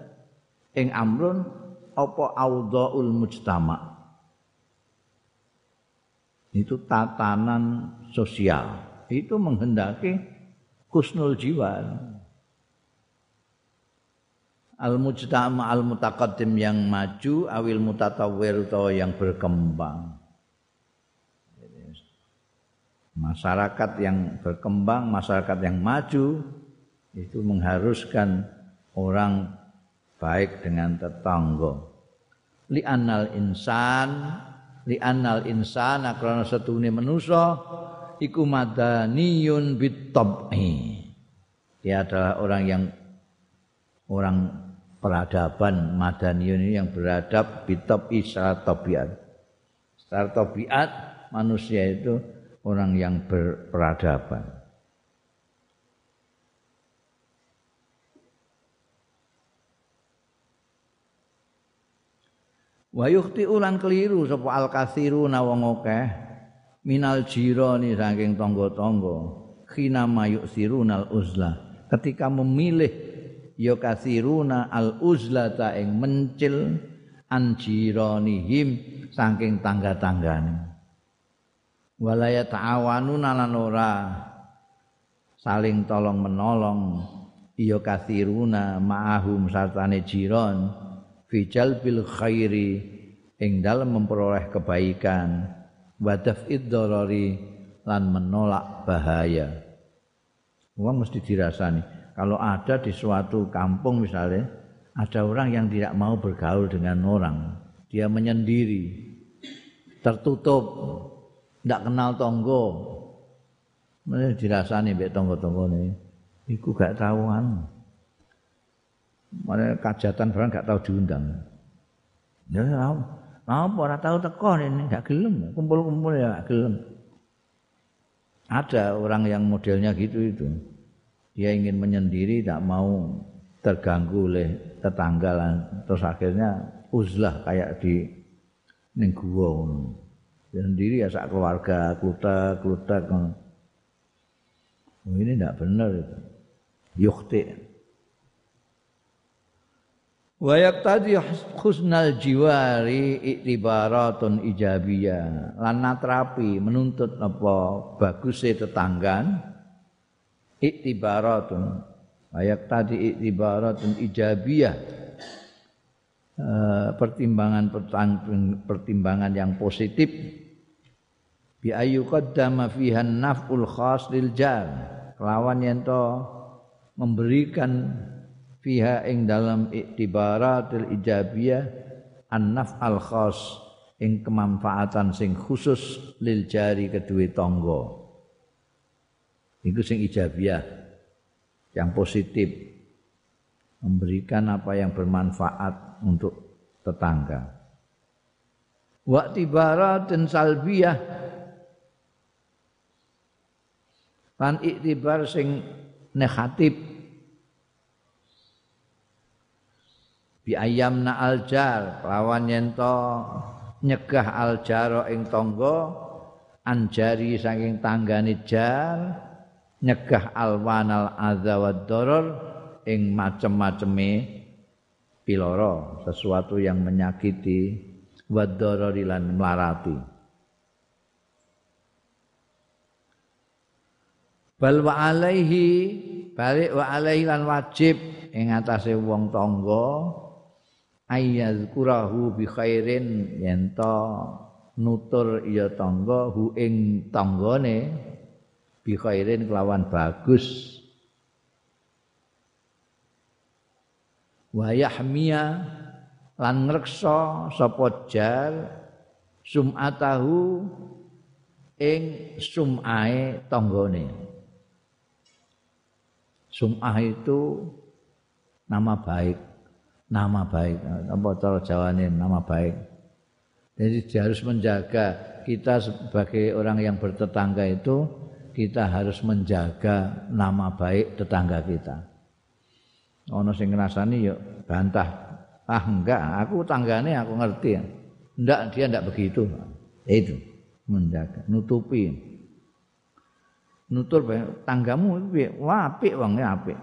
Speaker 1: ing amrun apa audhaul mujtama. Itu tatanan sosial. Itu menghendaki kusnul jiwa al mujtama al mutaqaddim yang maju awil mutatawwir atau yang berkembang masyarakat yang berkembang masyarakat yang maju itu mengharuskan orang baik dengan tetangga. Li annal insan li annal insan krana setune manusa iku madaniyun bitab'i. Dia adalah orang yang orang peradaban madaniyun ini yang beradab bitab'i secara tabiat. Secara tabiat manusia itu orang yang berperadaban. wa yukhti ulan keliru sapa al kathiru wong akeh minal jirani saking tangga-tangga khina mayusirunal uzla ketika memilih ya kathiruna al uzlata ing mencil anjiranihim saking tangga-tanggane. Walaya ta'awanuna lan ora saling tolong menolong. Ya kathiruna ma'ahum sartane jiran fijal bil khairi ing dalam memperoleh kebaikan. Wadaf iddarari lan menolak bahaya. Uang mesti dirasani kalau ada di suatu kampung misalnya ada orang yang tidak mau bergaul dengan orang dia menyendiri tertutup tidak kenal tonggo mesti dirasani mbek tonggo-tonggo ini iku gak tahuan Mana kajatan barang gak tahu diundang. Ya apa ora tahu teko ini gak gelem, kumpul-kumpul ya gak. Ada orang yang modelnya gitu itu. Dia ingin menyendiri tak mau terganggu oleh tetangga lah. terus akhirnya uzlah kayak di ning gua sendiri ya sak keluarga klutek-klutek oh, ini tidak benar itu. Yukti. wa yaqtadi husnal jiwari iktibaratun ijabiyah lan natrapi menuntut apa bagusnya tetanggan iktibaratun wa yaqtadi iktibaratun ijabiyah. Eh, pertimbangan pertimbangan yang positif. Bi ayu qaddama fiha naf'ul khas lil jar. Lawan yen memberikan fiha ing dalam iktibaratil ijabiyah an-naf al khas ing kemanfaatan sing khusus lil jari kedua tangga itu sing ijabiyah yang positif. Memberikan apa yang bermanfaat untuk tetangga. Wa tibaratin salbiyah. Lan iktibar sing negatif. Bi ayamna aljar lawan yento nyegah aljaro ing tangga anjari saking tanggane jar nyegah alwanal adza wad darar ing macem-maceme piloro sesuatu yang menyakiti wad lan melarati bal wa alaihi balik wa alaihi lan wajib ing atase wong tangga ayyazkurahu bi khairin yen nutur ya tangga hu ing tanggane bi kelawan bagus. Wa yahmiya lan ngreksa sapa jar sum'atahu ing sum'ae tanggane. Sum'ah itu nama baik nama baik. Apa cara jawane nama baik? Jadi harus menjaga kita sebagai orang yang bertetangga itu kita harus menjaga nama baik tetangga kita. Ono sing ngrasani yuk bantah. Ah enggak aku tanggane aku ngerti. Enggak dia enggak begitu. Itu menjaga nutupi. Nutur tanggamu wah apik wong ya apik.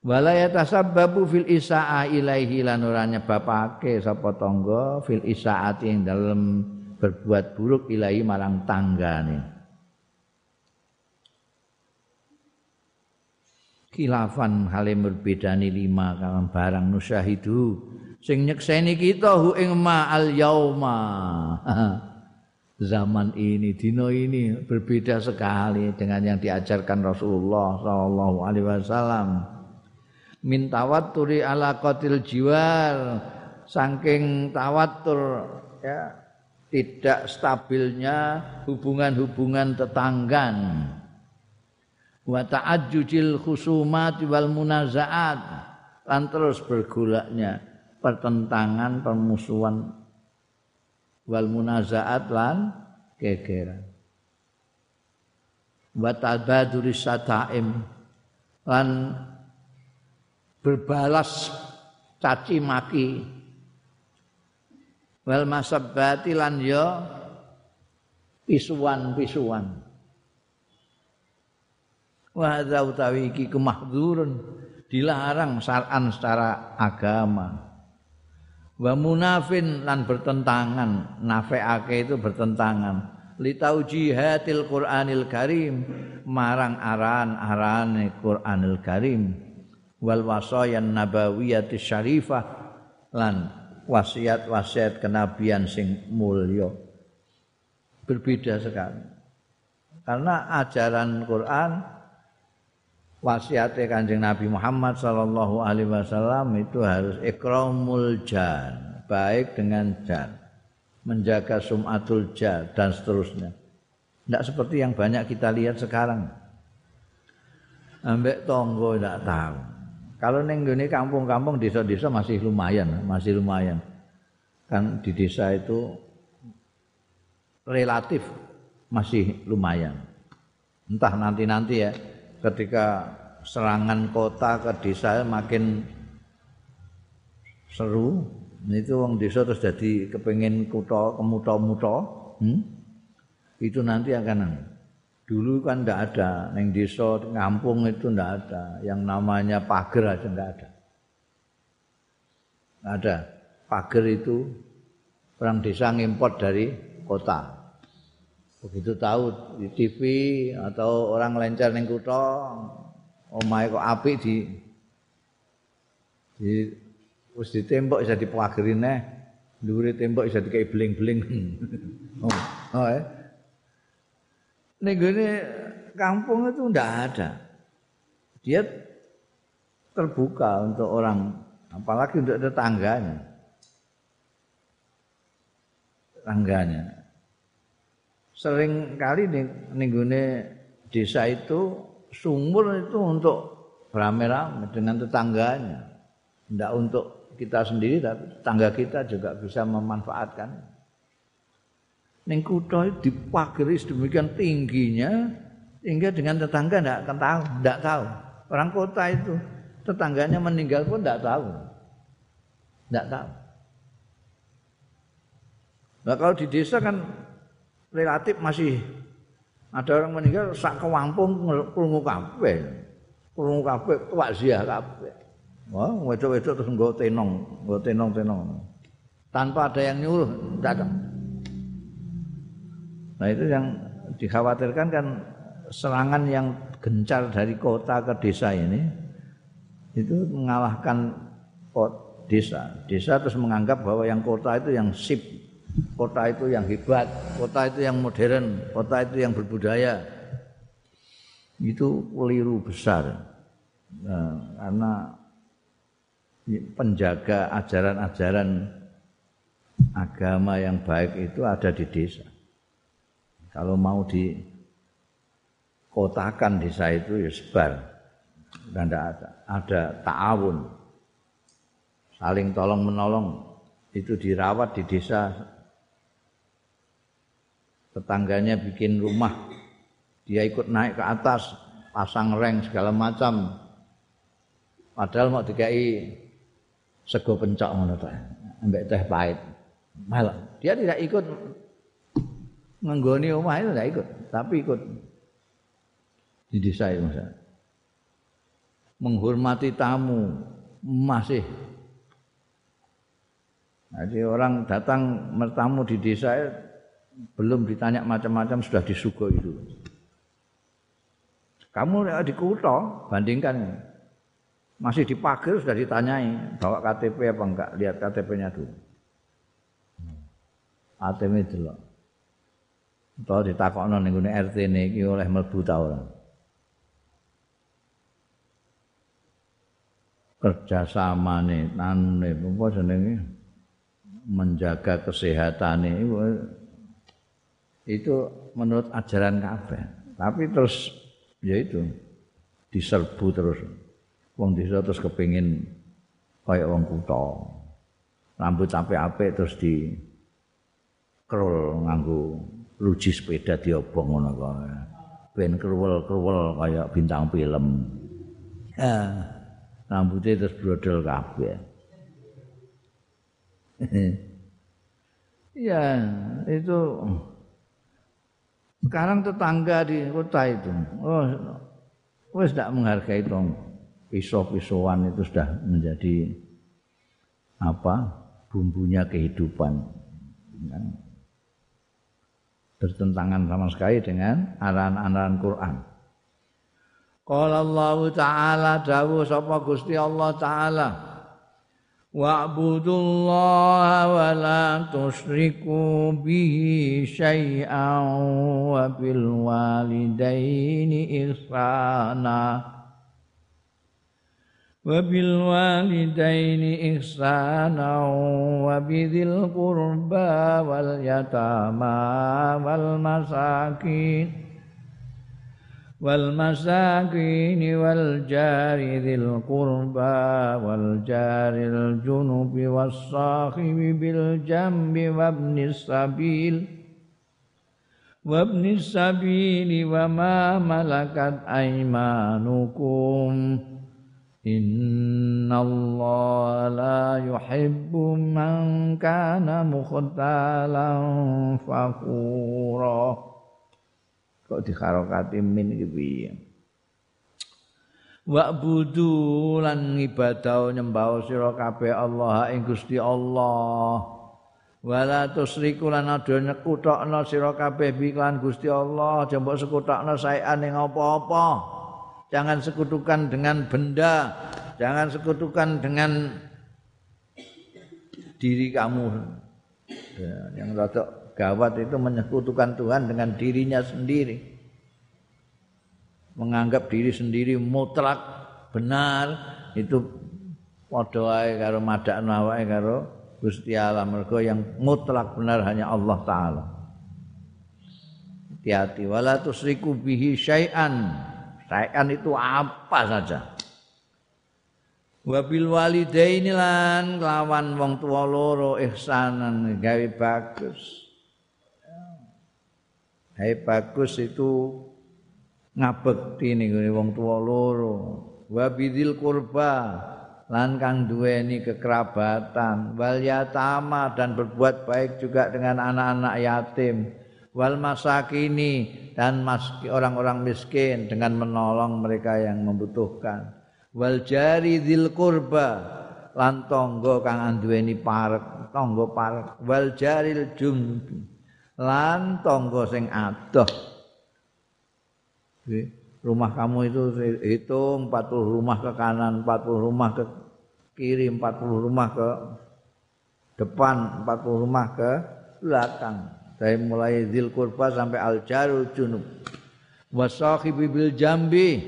Speaker 1: Wala yatasabbabu fil isaa ilaihi lan ora nyebabake sapa tangga fil isaati ing dalem berbuat buruk ilahi marang tanggane. Khilafan hale berbedani lima kalam barang nusyahidu. Sing nyekseni kita hu ing ma al yauma. Zaman ini dino ini berbeda sekali dengan yang diajarkan Rasulullah sallallahu alaihi wasallam. Min tawatturi ala qatil jiwar. Saking tawatur ya tidak stabilnya hubungan-hubungan tetanggan. Wa ta'ajjujil khusumat wal munazaat. Lan terus bergolaknya pertentangan permusuhan. Wal munazaat lan gegeran. Wa tabaduris sataim. Lan berbalas caci maki wal masabbati lan ya pisuan-pisuan wa utawi iki kemahdzurun dilarang syar'an secara agama. Wa munafin lan bertentangan nafeake itu bertentangan. Li taujihatil qur'anil karim marang aran-arane qur'anil karim. Wal wasayan nabawiyati syarifah lan wasiat-wasiat kenabian sing mulya. Berbeda sekali. Karena ajaran Quran wasiatnya kanjeng Nabi Muhammad Sallallahu Alaihi Wasallam itu harus ikramul jan baik dengan jan menjaga sumatul jan dan seterusnya. Tidak seperti yang banyak kita lihat sekarang. Ambek tonggo tidak tahu kalau neng gini kampung-kampung desa-desa masih lumayan, masih lumayan. Kan di desa itu relatif masih lumayan. Entah nanti-nanti ya ketika serangan kota ke desa makin seru, itu wong desa terus jadi kepengen kuto kemuto-muto, hmm? itu nanti akan Dulu kan tidak ada, neng desa, ngampung itu tidak ada. Yang namanya pagar aja tidak ada. ada pagar itu orang desa ngimport dari kota begitu tahu di TV atau orang lencer ning kutha omahe kok apik di di wis ditembok bisa dipageri neh dhuwure tembok bisa dikai bling-bling oh, oh eh. Ning kampung itu ndak ada. Dia terbuka untuk orang apalagi untuk tetangganya. Tetangganya. Sering kali nih desa itu sumur itu untuk beramai-ramai dengan tetangganya. Tidak untuk kita sendiri tapi tetangga kita juga bisa memanfaatkan Neng kutha dipagari sedemikian tingginya sehingga dengan tetangga tidak akan tahu, tidak tahu. Orang kota itu tetangganya meninggal pun tidak tahu. Tidak tahu. Nah kalau di desa kan relatif masih ada orang meninggal sak kewampung krungu kabeh. Krungu kabeh takziah kabeh. Wah, wedok-wedok terus nggo tenong, nggo tenong-tenong. Tanpa ada yang nyuruh, datang. Nah itu yang dikhawatirkan kan serangan yang gencar dari kota ke desa ini itu mengalahkan desa. Desa terus menganggap bahwa yang kota itu yang sip kota itu yang hebat, kota itu yang modern, kota itu yang berbudaya. Itu keliru besar. Nah, karena penjaga ajaran-ajaran agama yang baik itu ada di desa. Kalau mau dikotakan desa itu ya sebar. Dan ada. Ada ta'awun. Saling tolong menolong. Itu dirawat di desa tetangganya bikin rumah dia ikut naik ke atas pasang reng segala macam padahal mau dikai sego pencok ngono ambek teh pahit malah dia tidak ikut menggoni rumah itu tidak ikut tapi ikut di desa itu misalnya. menghormati tamu masih jadi orang datang bertamu di desa belum ditanya macam-macam sudah disuguh itu. Kamu di kutho bandingkan masih di pagar sudah ditanyai bawa KTP apa enggak lihat KTP-nya dulu. Itu Atau ditakokno ning RT niki oleh mlebu ta ora. kerjasamane tanune apa jenenge menjaga kesehatane itu menurut ajaran kabeh. Tapi terus ya itu diserbu terus. Wong desa terus kepingin kaya wong kutha. Rambut apik-apik terus di krul nganggo luji sepeda diobong ngono kok. Ben kruwel-kruwel kaya bintang film. Eh, rambutnya terus brodol kabeh. Iya, itu sekarang tetangga di kota itu, oh, wes tidak menghargai tong pisau-pisauan itu sudah menjadi apa bumbunya kehidupan. Ya bertentangan sama sekali dengan arahan-arahan Quran. Qala Allah Ta'ala dawuh sapa Gusti Allah Ta'ala Wa'budullaha wa la tusyriku bihi syai'an wa bil walidaini ihsana وبالوالدين إحسانا وبذي القربى واليتامى والمساكين والمساكين والجار ذي القربى والجار الجنب والصاحب بالجنب وابن السبيل وابن السبيل وما ملكت أيمانكم إن الله لا يحب من كان مختالا فخورا kok dikharokati min iki piye wa budu lan ngibadah nyembah sira kabeh Allah ing Gusti Allah wala tusriku lan aja nyekutokno sira kabeh bi lan Gusti Allah aja mbok sekutokno saean ing apa-apa jangan sekutukan dengan benda. Jangan sekutukan dengan diri kamu. Ya, yang rada gawat itu menyekutukan Tuhan dengan dirinya sendiri. Menganggap diri sendiri mutlak benar itu padha karo madakno awake karo Gusti Allah. Mergo yang mutlak benar hanya Allah taala. Hati-hati. Wala tusriku bihi syai'an. Syai'an itu apa saja. Wabil walidaini lan lawan wong tua loro ihsanan gawe bagus. Hai bagus itu ngabekti ning wong tuwa loro wa bidzil qurba lan kang duweni kekerabatan wal yatama dan berbuat baik juga dengan anak-anak yatim wal masakini dan orang-orang miskin dengan menolong mereka yang membutuhkan. Wal jari dzil qurba lan tangga kang anduweni parek tangga parek. Wal jaril jumbi lan tangga sing adoh. Rumah kamu itu hitung 40 rumah ke kanan, 40 rumah ke kiri, 40 rumah ke depan, 40 rumah ke belakang. Dari mulai zil kurba sampai al jarul junub. Wasahibi bil jambi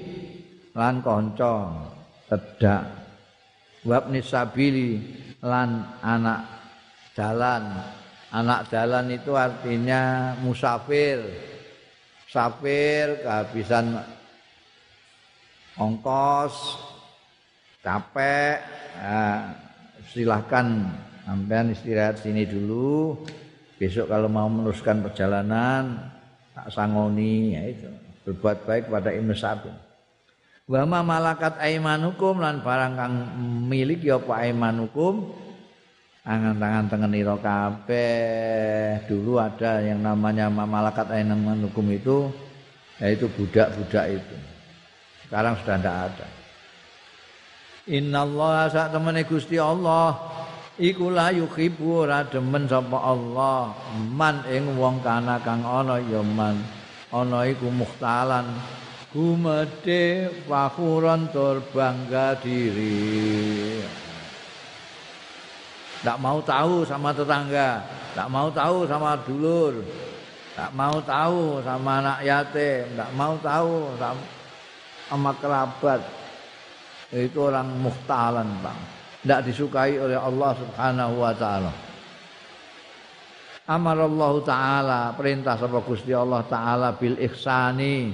Speaker 1: lan konco tedak. Wabni sabili lan anak jalan. Anak jalan itu artinya musafir safir kehabisan ongkos capek nah, silahkan sampean istirahat sini dulu besok kalau mau meneruskan perjalanan tak sangoni ya itu berbuat baik pada Ibnu Sabin wa ma malakat aimanukum lan barang kang milik ya apa aimanukum angan-angan tengen ira kabeh. Dulu ada yang namanya malaikat ainam hukum itu yaitu budak-budak itu. Sekarang sudah tidak ada. Inna Allah sak temene Gusti Allah iku la yuhibbu ora demen sapa Allah. Man ing wong kana kang ana ya man. Ana iku muhtalan. Gumede fakhuran tur bangga diri. Tidak mau tahu sama tetangga, tidak mau tahu sama dulur, tidak mau tahu sama anak yatim, tidak mau tahu sama, sama kerabat. Itu orang muhtalan bang, tidak disukai oleh Allah Subhanahu Wa Taala. Amar Allah Taala perintah sama Gusti Allah Taala bil ihsani.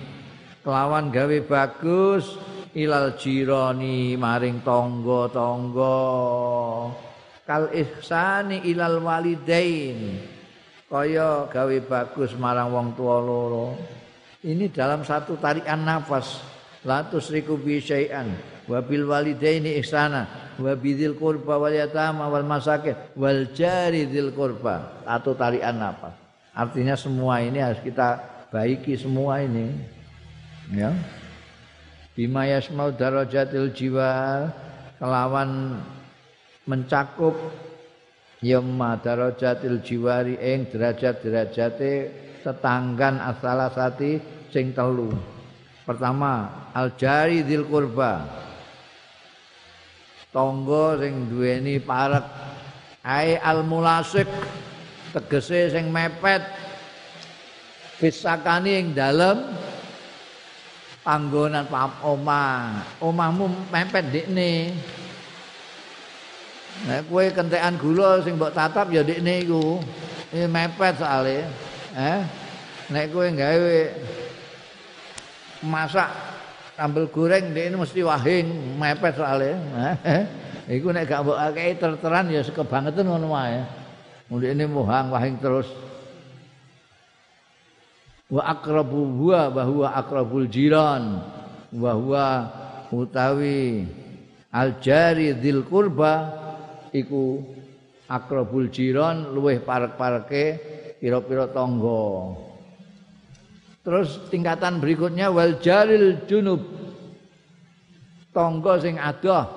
Speaker 1: Kelawan gawe bagus ilal jironi maring tonggo kal ihsani ilal walidain. Kaya gawe bagus marang wong tua loro. Ini dalam satu tarikan nafas. La tusriku bi syai'an wa bil walidaini ihsana wa bidzil qurba wal yatama wal masakin wal jari dzil qurba. Atau tarikan nafas. Artinya semua ini harus kita baiki semua ini. Ya. Bima yasmau darajatil jiwa kelawan mencakup. Yamma darajatil jiwari ing derajat-derajate tetanggan asalasati sing telu. Pertama, al jari dzil qurba. Tangga sing duweni parek ai al mulasik tegese sing mepet fisakani ing dalem panggonan omah. Omahmu mepet dikne. Nek kowe kentekan gula sing mbok tatap ya ndekne iku. Iki mepet soalé. Eh? Nek kowe gawe masak sambel goreng ndekne mesti wahing, mepet soalé. Eh? Iku nek gak mbok akeh terteran ya sekebangetan ngono wae. Ndekne mohang wahing terus. Wa aqrabu huwa bahwa aqrabul jiran wa huwa utawi al jari dzil qurba iku akrabul jiron luweh parek-pareke pira-pira tangga. Terus tingkatan berikutnya wal jaril junub. tangga sing adoh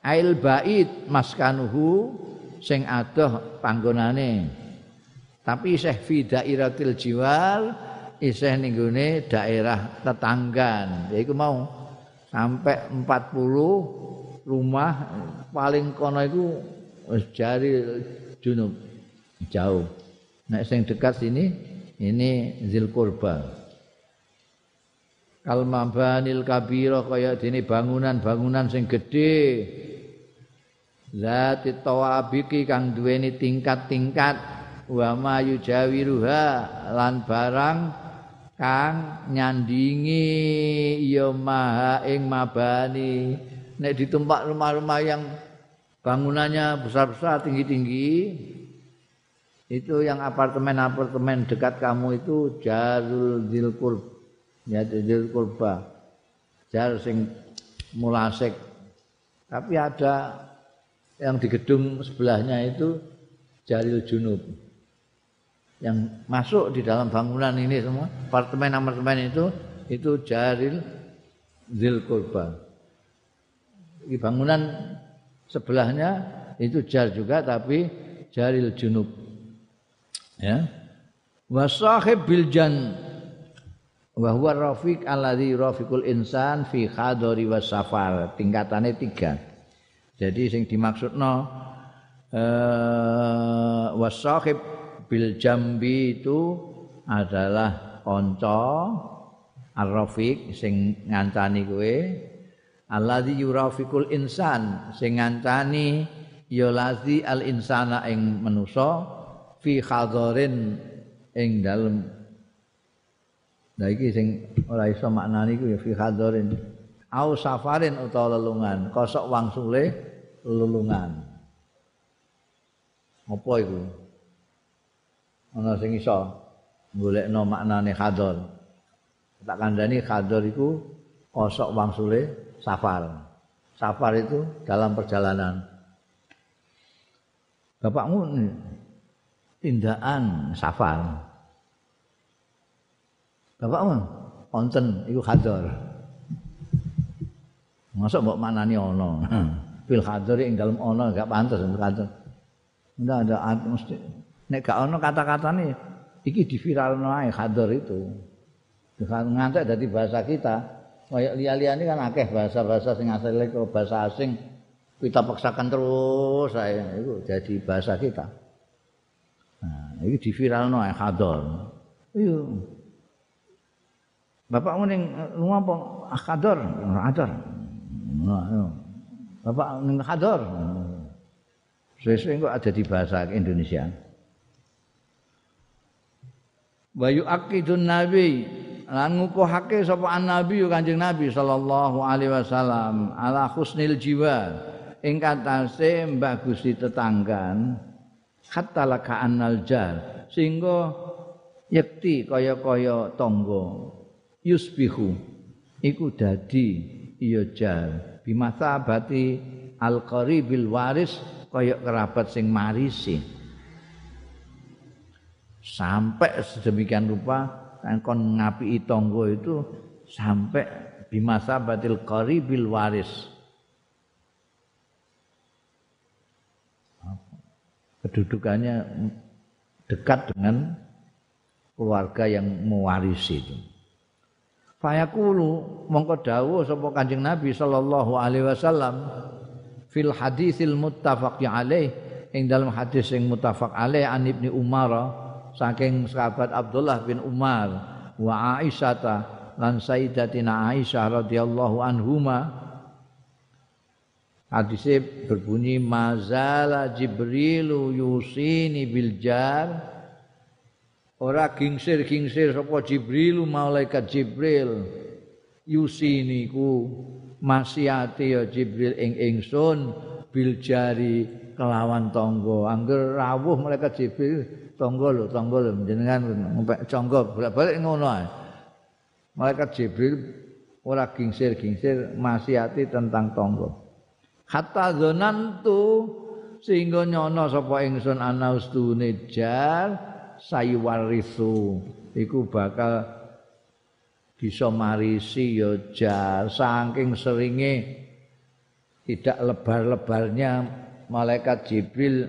Speaker 1: ail bait maskanuhu sing adoh panggonane. Tapi isih fi dairatil jiwal isih ning daerah tetanggan yaiku mau sampai 40 rumah paling kono iku wis jari junub. Jauh. Nek sing dekat sini ini zil kurba kal mabanil kabira kaya dene bangunan-bangunan sing gedhe. Zati tawabiki kang duweni tingkat-tingkat. Wa ma yujawiruha lan barang kang nyandingi ya maha ing mabani. Nek ditumpak rumah-rumah yang bangunannya besar-besar tinggi-tinggi itu yang apartemen-apartemen dekat kamu itu jarul zilkur ya dzil kurba jar sing mulasik tapi ada yang di gedung sebelahnya itu Jaril Junub. Yang masuk di dalam bangunan ini semua apartemen-apartemen itu itu Jaril Zil Kurba di bangunan sebelahnya itu jar juga tapi Jaril Junub ya. Wasahib biljan wa huwa rafiq alladhi rafiqul insan fi khadari was safar. Tingkatane tiga. Jadi sing dimaksudno eh wasahib bil jambi itu adalah kanca ar-rafiq sing ngancani kowe. Alladhi yurafiqul insan sing ngancani ya lazi al insana ing manusa fi khadarin ing dalem Nah iki sing ora iso maknani iku ya fi hadarin au safarin utawa lelungan, kosok wangsule lelungan. Apa iku? Ana sing iso golekno maknane hadar. Tak kandhani hadar iku kosok wangsule safar. Safar itu dalam perjalanan. Bapakmu tindakan safar. Bapak mah konten iku hadar. Masuk mbok manani ana. Fil hadar ing dalem ana enggak pantes untuk hadar. Ndak ada mesti nek gak ana kata-katane iki diviralno ae hadar itu. Ngantek dadi bahasa kita. Kayak liya-liyane kan akeh bahasa-bahasa sing asale ke bahasa asing kita paksakan terus saya itu jadi bahasa kita. Nah, ini diviralno ae hadar. Iya. Bapak ning lunga apa akador, ador. Bapak ning akador. Sesuai kok ada di bahasa Indonesia. Wa yu'aqidun nabi lan ngukuhake sapa nabi Kanjeng Nabi sallallahu alaihi wasallam ala husnil jiwa ing katase mbah Gusti tetanggan hatta laka annal jar sehingga yekti kaya-kaya tangga. Yusbihu. Iku dadi iya jar bimasabati alqaribil waris kaya kerabat sing marisi. Sampai sedemikian rupa kan kon ngapi tangga itu sampai bimasabatil qaribil waris kedudukannya dekat dengan keluarga yang mewarisi itu. Fayaqulu mongko dawuh sapa Kanjeng Nabi sallallahu alaihi wasallam fil hadisil muttafaq alaih ing dalam hadis sing muttafaq alaih an Ibnu Umar saking sahabat Abdullah bin Umar wa Aisyah lan Sayyidatina Aisyah radhiyallahu anhuma hadisnya berbunyi mazala Jibrilu yusini bil jar. Ora gingsir-gingsir sapa Jibril malaikat Jibril yusini ku masiati ya Jibril ing ingsun bil jari kelawan tangga. Angger rawuh malaikat Jibril tangga lho tangga lho jenengan ngompek cangga bolak-balik ngono ae. Malaikat Jibril ora gingsir-gingsir masiati tentang tangga hatta zonantu sehingga nyono sapa ingsun ana ustune jar sayuwarisu iku bakal bisa marisi ya jar saking seringe tidak lebar-lebarnya malaikat Jibril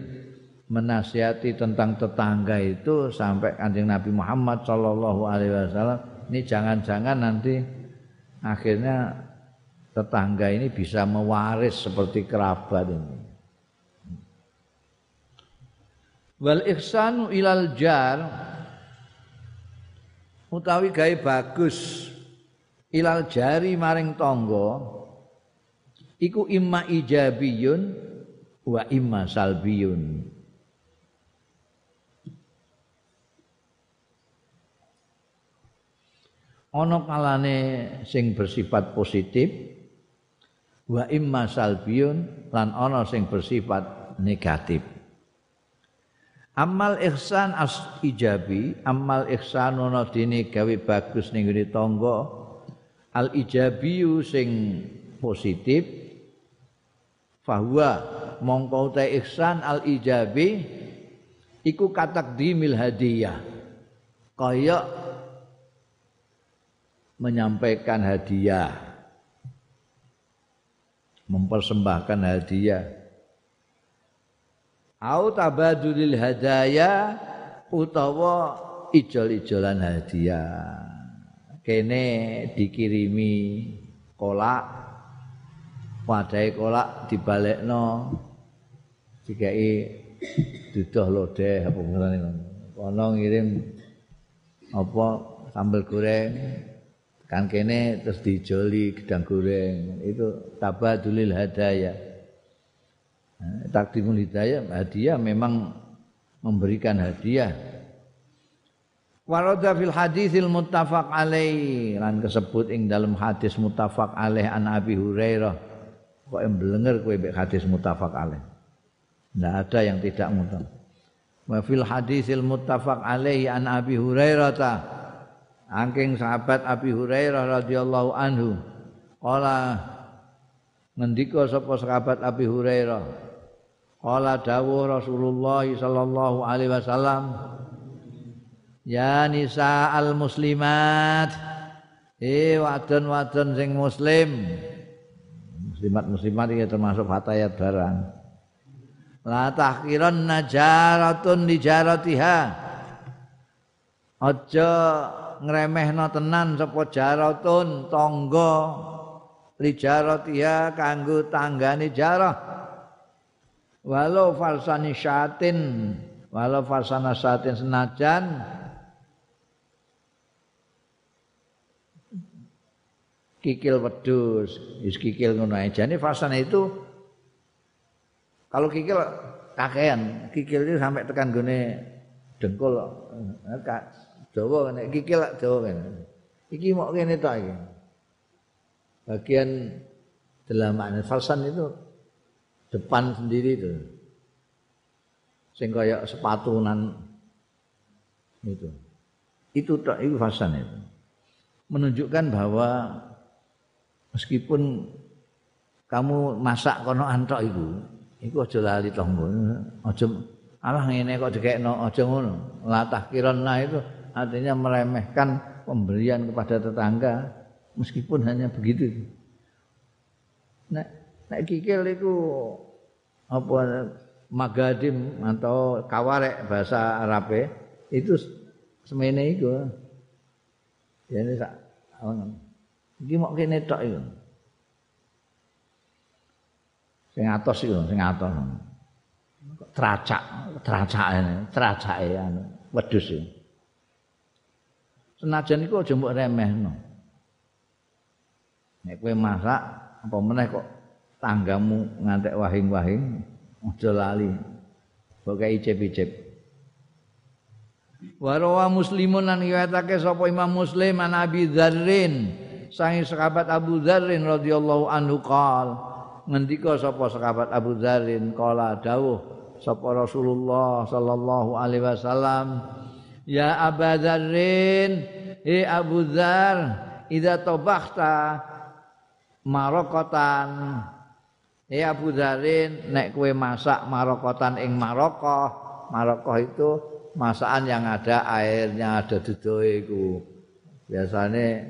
Speaker 1: menasihati tentang tetangga itu sampai kanjeng Nabi Muhammad Shallallahu Alaihi Wasallam. Ini jangan-jangan nanti akhirnya tetangga ini bisa mewaris seperti kerabat ini. Wal ihsanu ilal jar utawi gawe bagus ilal jari maring tangga iku imma ijabiyun wa imma salbiyun. ana kalane sing bersifat positif wa imma salbiyun lan ana sing bersifat negatif. Amal ihsan as ijabi amal ihsan ana dene gawe bagus ning ngene tangga al ijabiyu sing positif fahuwa mongko ta ihsan al ijabi iku katakdimil hadiah kaya menyampaikan hadiah mempersembahkan hadiah. Au tabadulil hadaya utawa ijol-ijolan hadiah. Kene dikirimi kolak wadai kolak dibalekno dikai duduh lodeh apa ngirim apa sambal goreng kan kene terus dijoli gedang goreng. Itu tabadulil hadaya. Nah, takdimul hidayah hadiah memang memberikan hadiah. Warada fil hadisil muttafaq alaih. Lan kesebut ing dalam hadis muttafaq alaih an Abi Hurairah. Kok emblenger kowe mek hadis muttafaq alaih? Ndak ada yang tidak muttafaq wa fil hadisil muttafaq alaih an Abi Hurairah ta Angking sahabat Abi Hurairah radhiyallahu anhu. Kala ngendika sapa sahabat Abi Hurairah. Kala dawuh Rasulullah sallallahu alaihi wasallam. Ya nisa al muslimat. Eh wadon-wadon sing muslim. Muslimat muslimat iki termasuk fatayat barang. La tahkiran najaratun lijaratiha. Aja ngremehno tenan sapa jaratun tangga li jaratiha kanggo tanggane jarah. Walau falsani syatin walau falsana syatin senajan. Kikil wedus wis kikil ngono ae. Jane falsana itu kalau kikil kakean kikil itu sampai tekan gone dengkul Jawa nek kikil lak Jawa kan. Iki mok kene tok iki. Bagian delaman falsan itu depan sendiri itu. Sing kaya sepatunan itu. Itu tok itu falsan itu. Menunjukkan bahwa meskipun kamu masak kono antok iku, iku aja lali tonggo. Aja alah ngene kok dikekno aja ngono. Latah kirana itu artinya meremehkan pemberian kepada tetangga meskipun hanya begitu. Nek nek kikil itu apa magadim atau kawarek bahasa Arab itu semene iku. Ya ini sak iki mok kene tok iku. Sing atos iku, sing atos. Tracak, tracake, tracake anu wedhus iki. Senajan iku aja mbok remehno. Nek kowe masak apa meneh kok tanggamu ngantek wahing-wahing aja lali. Pokoke icip-icip. Warawa muslimun lan riwayatake sapa Imam Muslim an Abi Dzarrin sangi sahabat Abu Dzarrin radhiyallahu anhu qol ngendika sapa sahabat Abu Dzarrin qala dawuh sapa Rasulullah sallallahu alaihi wasallam Ya Abu Dzarrin, eh Abu Dzar, idza tabakhta marokotan. Eh Abu Dzarrin, nek kowe masak marokotan ing marokoh, marokoh itu masakan yang ada airnya, ada dudoe iku. Biasane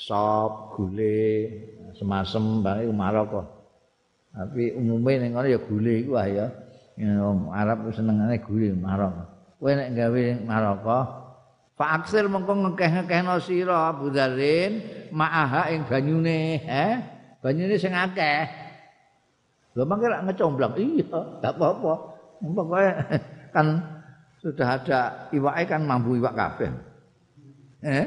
Speaker 1: sop, gule, semasem iku marokoh. Tapi umumnya ning ngono ya gule iku ya. Arab senengane gule marok. Kowe nek gawe maroko Fa aksir mengko ngekeh-ngekehno sira Abu Dzarin ma'aha ing banyune, eh? Banyune sing akeh. Lho mangke rak ngecomblang. Iya, enggak apa-apa. Pokoke kan sudah ada iwake kan mampu iwak kabeh. Eh?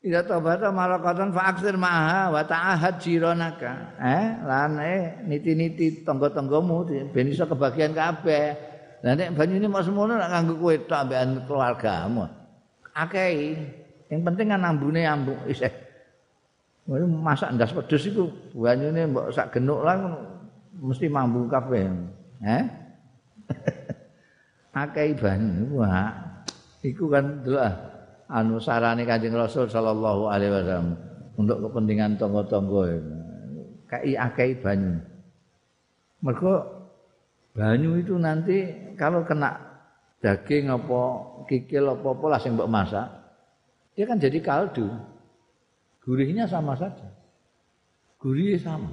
Speaker 1: Ida tobata malakatan fa ma'aha wa ta'ahad jironaka. Eh, lan eh niti-niti tangga-tanggamu ben iso kebagian kabeh. Lah nek banyune mok semono nak kanggo kowe tok ambekan keluargamu. Akeh. Yang penting kan ambune ambu isih. masak ndas pedes iku banyune mbok sak genuk lah mesti mambu kabeh. Eh? Akeh banyu. Wah. Iku kan delok anu sarane Kanjeng Rasul sallallahu alaihi wasallam untuk kepentingan tangga-tangga kai akeh banyu. Mergo banyu itu nanti kalau kena daging apa kikil apa apa lah sing mbok masak, dia kan jadi kaldu. Gurihnya sama saja. Gurihnya sama.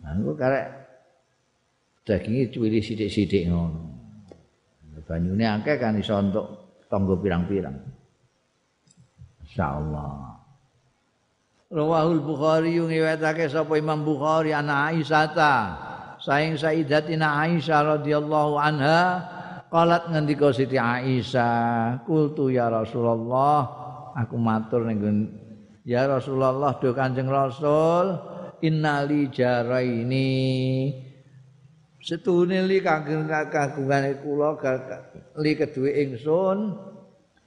Speaker 1: Nah, kok karek dagingnya cuwili sidik-sidik ngono. banyune akeh kan iso untuk tangga pirang-pirang. Insyaallah. Rawahul Bukhari ngiwetake sapa Imam Bukhari ana Aisyah ta. Saing Sayyidatina Aisyah radhiyallahu anha qalat ngendika Siti Aisyah, "Qultu ya Rasulullah, aku matur ning Ya Rasulullah, do Kanjeng Rasul, innali jaraini setune li kagem kagungane kula li kedue ingsun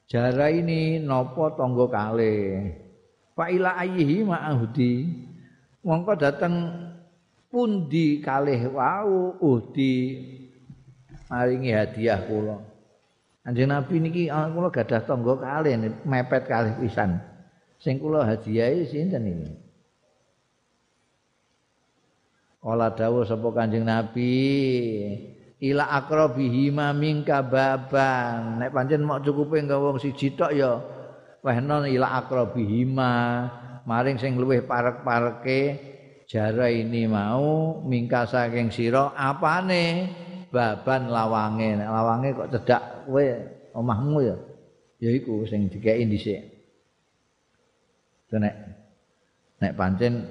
Speaker 1: jara ini napa tangga kale fa ila ayhi ma'ahudi. Mongko dateng pundi kalih wau uhdi. Maringi hadiah kula. Anjing Nabi niki ah, kula gadah tangga kalih mepet kalih pisan. Sing kula hadiahi sinten iki? Kala dawuh sapa Kanjeng Nabi, ila akrabihi ma mingka baban. Nek pancen mok cukupe nggawa wong siji tok ya wehna ila akrabihi maring sing luwih parek-pareke jara ini mau mingka saking sira apane baban lawange. Nek lawange kok cedak kowe omahmu ya. Ya iku sing dikeki dhisik. Nek nek pancen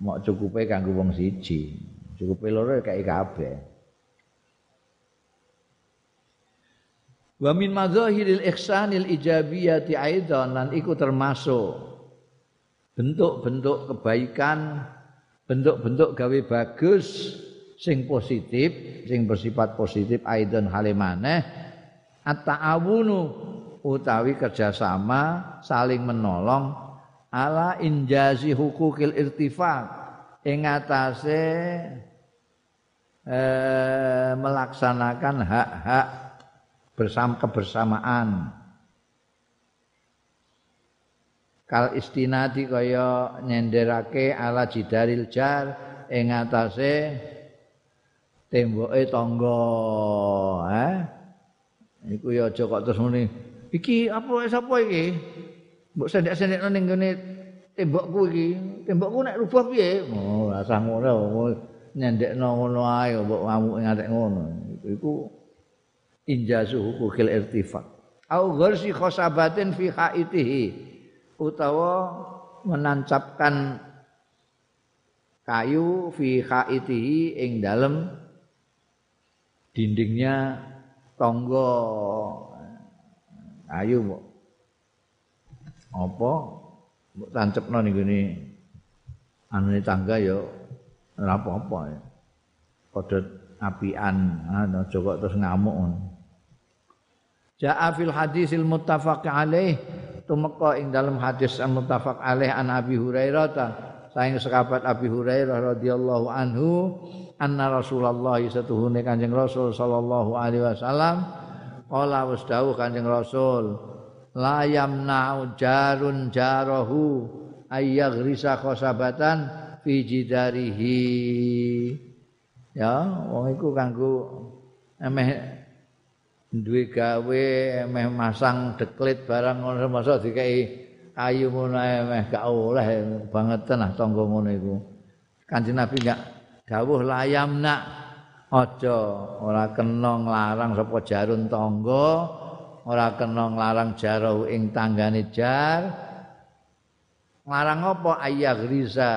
Speaker 1: mok cukupe kanggo wong siji cukupe loro kae kabeh wa min madzahiril ihsanil ijabiyati aidan lan iku termasuk bentuk-bentuk kebaikan bentuk-bentuk gawe bagus sing positif sing bersifat positif aidan halimane at-ta'awunu utawi kerjasama saling menolong ala injazi hukukil irtifaq ing atase eh, melaksanakan hak-hak bersama kebersamaan kal istinadi kaya nyenderake ala jidaril jar ing atase temboke tangga eh iku ya aja kok terus muni iki apa sapa iki mbok sendek-sendekno ning ngene tembokku iki. Tembokku nek rubah piye? Oh, rasa ngono. Nyendekno ngono ae mbok ngamuk ngatek ngono. Iku injazu hukukil irtifaq. Au gharsi khosabatin fi haitihi utawa menancapkan kayu fi haitihi ing dalem dindingnya tonggo kayu mbok apa mbok tancepno ning gone anune tangga ya ora apa-apa ya. Padha apian, ana aja kok terus ngamuk ngono. Ja'a fil hadisil muttafaq alaih. Tumeka ing dalam hadis muttafaq alaih an Abi Hurairah ta. Saing sekabat Abi Hurairah radhiyallahu anhu anna Rasulullah satuhune Kanjeng Rasul sallallahu alaihi wasallam qala wis Kanjeng Rasul la yamna'u jarun jarahu ayyaghrisa khosabatan fi jidarihi. Ya wong iku kanggo emeh duwe gawe emeh masang deklit barang ngono masa dikai kayu ngono meh gak oleh banget nah tangga ngono iku. Kanjeng Nabi gak dawuh layam nak aja ora kena nglarang sapa jarun tangga, ora kena nglarang jaro ing tanggane jar. Nglarang apa ayah riza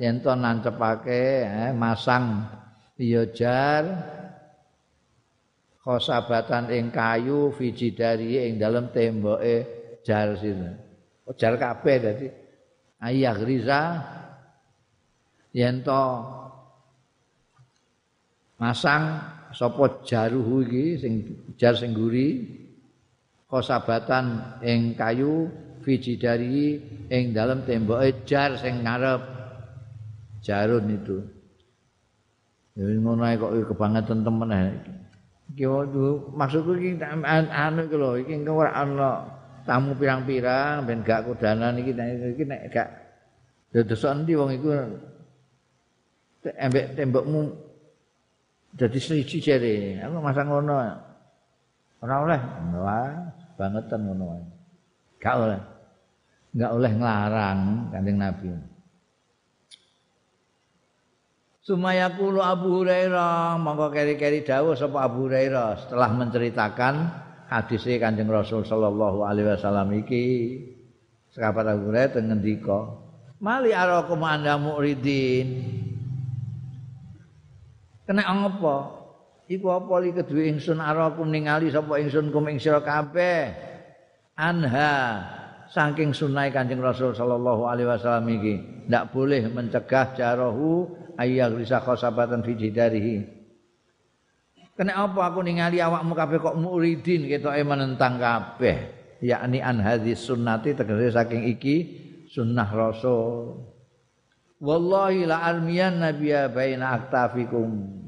Speaker 1: yen to nancepake eh, masang ya jar khosabatan ing kayu fijidari ing dalam temboke jar situ. Oh, jar kabeh dadi ayah riza yen to masang sapa jaruhu iki sing jar sing guri khosabatan ing kayu fijidari ing dalam temboke jar sing ngarep jarun itu. Ya ngono kok kebangetan temen iki. Iki maksudku iki anu iki lho iki engko ora ana tamu pirang-pirang ben gak kudanan iki iki nek gak dados endi wong iku. Embek tembokmu dadi siji jere aku masang ngono. Ora oleh. Wah bangetan ngono wae. Gak oleh. Gak oleh nglarang kanjeng nabi Sumaya kulo Abu Hurairah, mongko keri-keri dawuh sapa Abu Hurairah setelah menceritakan hadis Kanjeng Rasul sallallahu alaihi wasallam iki. Sahabat Abu Hurairah ngendika, "Mali arakum anda muridin." Kena apa? Iku apa li kedue ingsun arakum ningali sapa ingsun kum ing sira kabeh. Anha saking sunai Kanjeng Rasul sallallahu alaihi wasallam iki, ndak boleh mencegah jarahu ayyah risa khosabatan fi jidarihi. Kena apa aku ningali awakmu kabeh kok muridin ketoke menentang kabeh? Yakni an hadis sunnati tegese saking iki sunnah rasul. Wallahi la armiyan nabiyya baina aktafikum.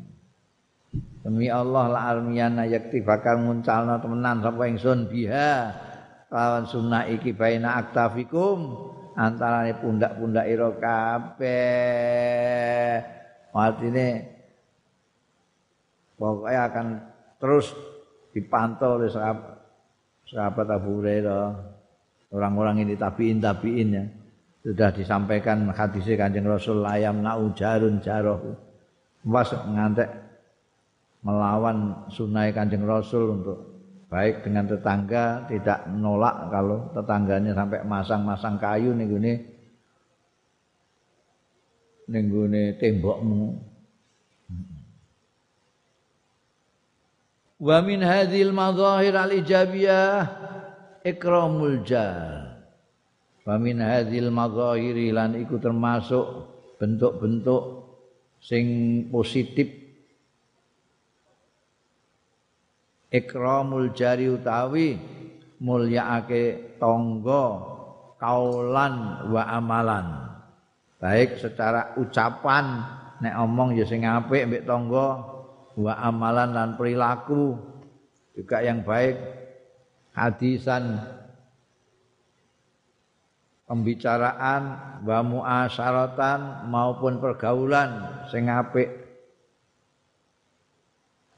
Speaker 1: Demi Allah la armiyan yakti bakal muncalna temenan sapa ingsun biha. Lawan sunnah iki baina aktafikum antarane pundak-pundak ira kabeh. Artine pokoknya akan terus dipantau oleh sahabat, sahabat Abu Hurairah. Orang-orang ini tabiin tabiin ya. Sudah disampaikan hadisnya kanjeng Rasul ayam nau jarun jaroh. Was ngantek melawan sunai kanjeng Rasul untuk baik dengan tetangga tidak menolak kalau tetangganya sampai masang-masang kayu nih gini tembokmu. Wa min hadhil madhahir al ijabiyah ikramul jar wa min hadhil madhahir lan iku termasuk bentuk-bentuk sing positif ikramul jari utawi mulyaake tangga kaulan wa amalan. Baik secara ucapan nek omong ya sing apik mbek tangga wa amalan lan perilaku. Juga yang baik hadisan pembicaraan wa muasyaratan maupun pergaulan sing apik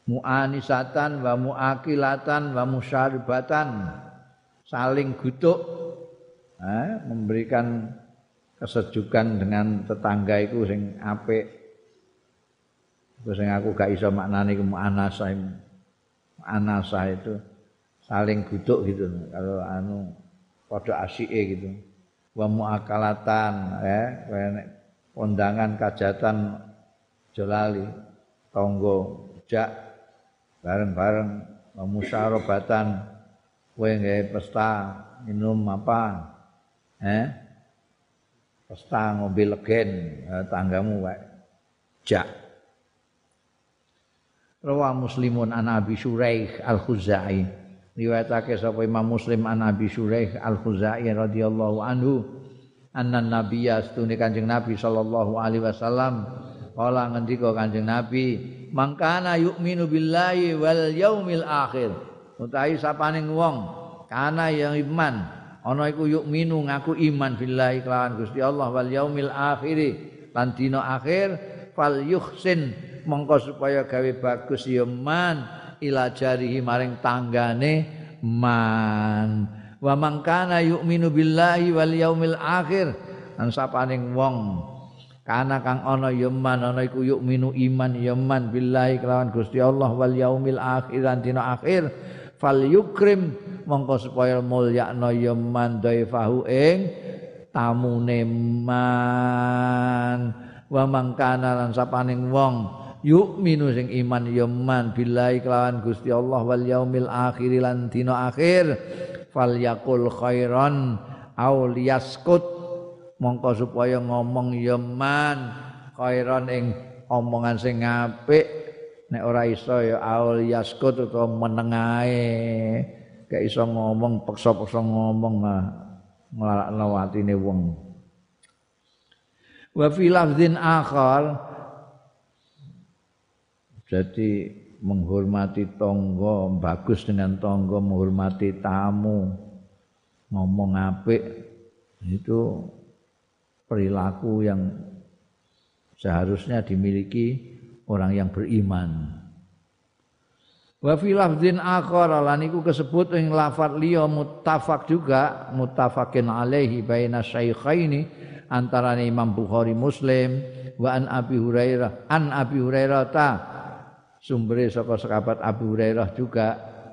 Speaker 1: muanisatan wa muakilatan wa musyaribatan. Saling gutuk eh, memberikan kesejukan dengan tetangga itu sing apik. Sing aku gak iso maknane ku muanasah anasah itu saling gutuk gitu kalau anu padha asike gitu. Wa muakalatan eh, kondangan kajatan jolali tonggo jak bareng-bareng musyarabatan kowe nggawe pesta minum apa? Eh pesta ngombe legen eh, tanggamu wae. Jak. Rawa Muslimun an Abi Syuraih Al-Khuzai. Riwayatake sapa Imam Muslim an Abi Syuraih Al-Khuzai radhiyallahu anhu anna nabiyya astune Kanjeng Nabi sallallahu alaihi wasallam kala ngendika Kanjeng Nabi mangkana yu'minu billahi wal yaumil akhir. Utawi sapane wong kana yang iman. Ana iku yu'minu ngaku iman billahi kelawan Gusti Allah wal yaumil akhir. Lan dina akhir fal yuhsin mongko supaya gawe bagus ya man ila jarihi maring tanggane man. Wa man kana yu'minu billahi wal yaumil akhir. Lan sapaning wong kana kang ana yaman ana iku yu'minu iman yaman billahi kelawan Gusti Allah wal yaumil akhir lan dina akhir. Fal yukrim mongko supaya mulyakno yaman daifahu ing tamune man. Wa mangkana lan sapaning wong yu'minu sing iman yaman billahi kelawan Gusti Allah wal yaumil akhir lan dina akhir. Fal yakul khairan aw liyaskut mongko supaya ngomong yaman khairan ing omongan sing apik. Nek ora iso ya aul yaskut utawa menengae gak iso ngomong peksa-peksa ngomong nglarakno atine wong. Wa fi lafdzin akhar jadi menghormati tonggo bagus dengan tonggo menghormati tamu ngomong apik itu perilaku yang seharusnya dimiliki orang yang beriman. Wa fi lafdzin akhar lan iku kesebut ing lafaz liya muttafaq juga muttafaqin alaihi baina syaikhaini antara Imam Bukhari Muslim wa an Abi Hurairah an Abi Hurairah ta sumbere saka sahabat Abu Hurairah juga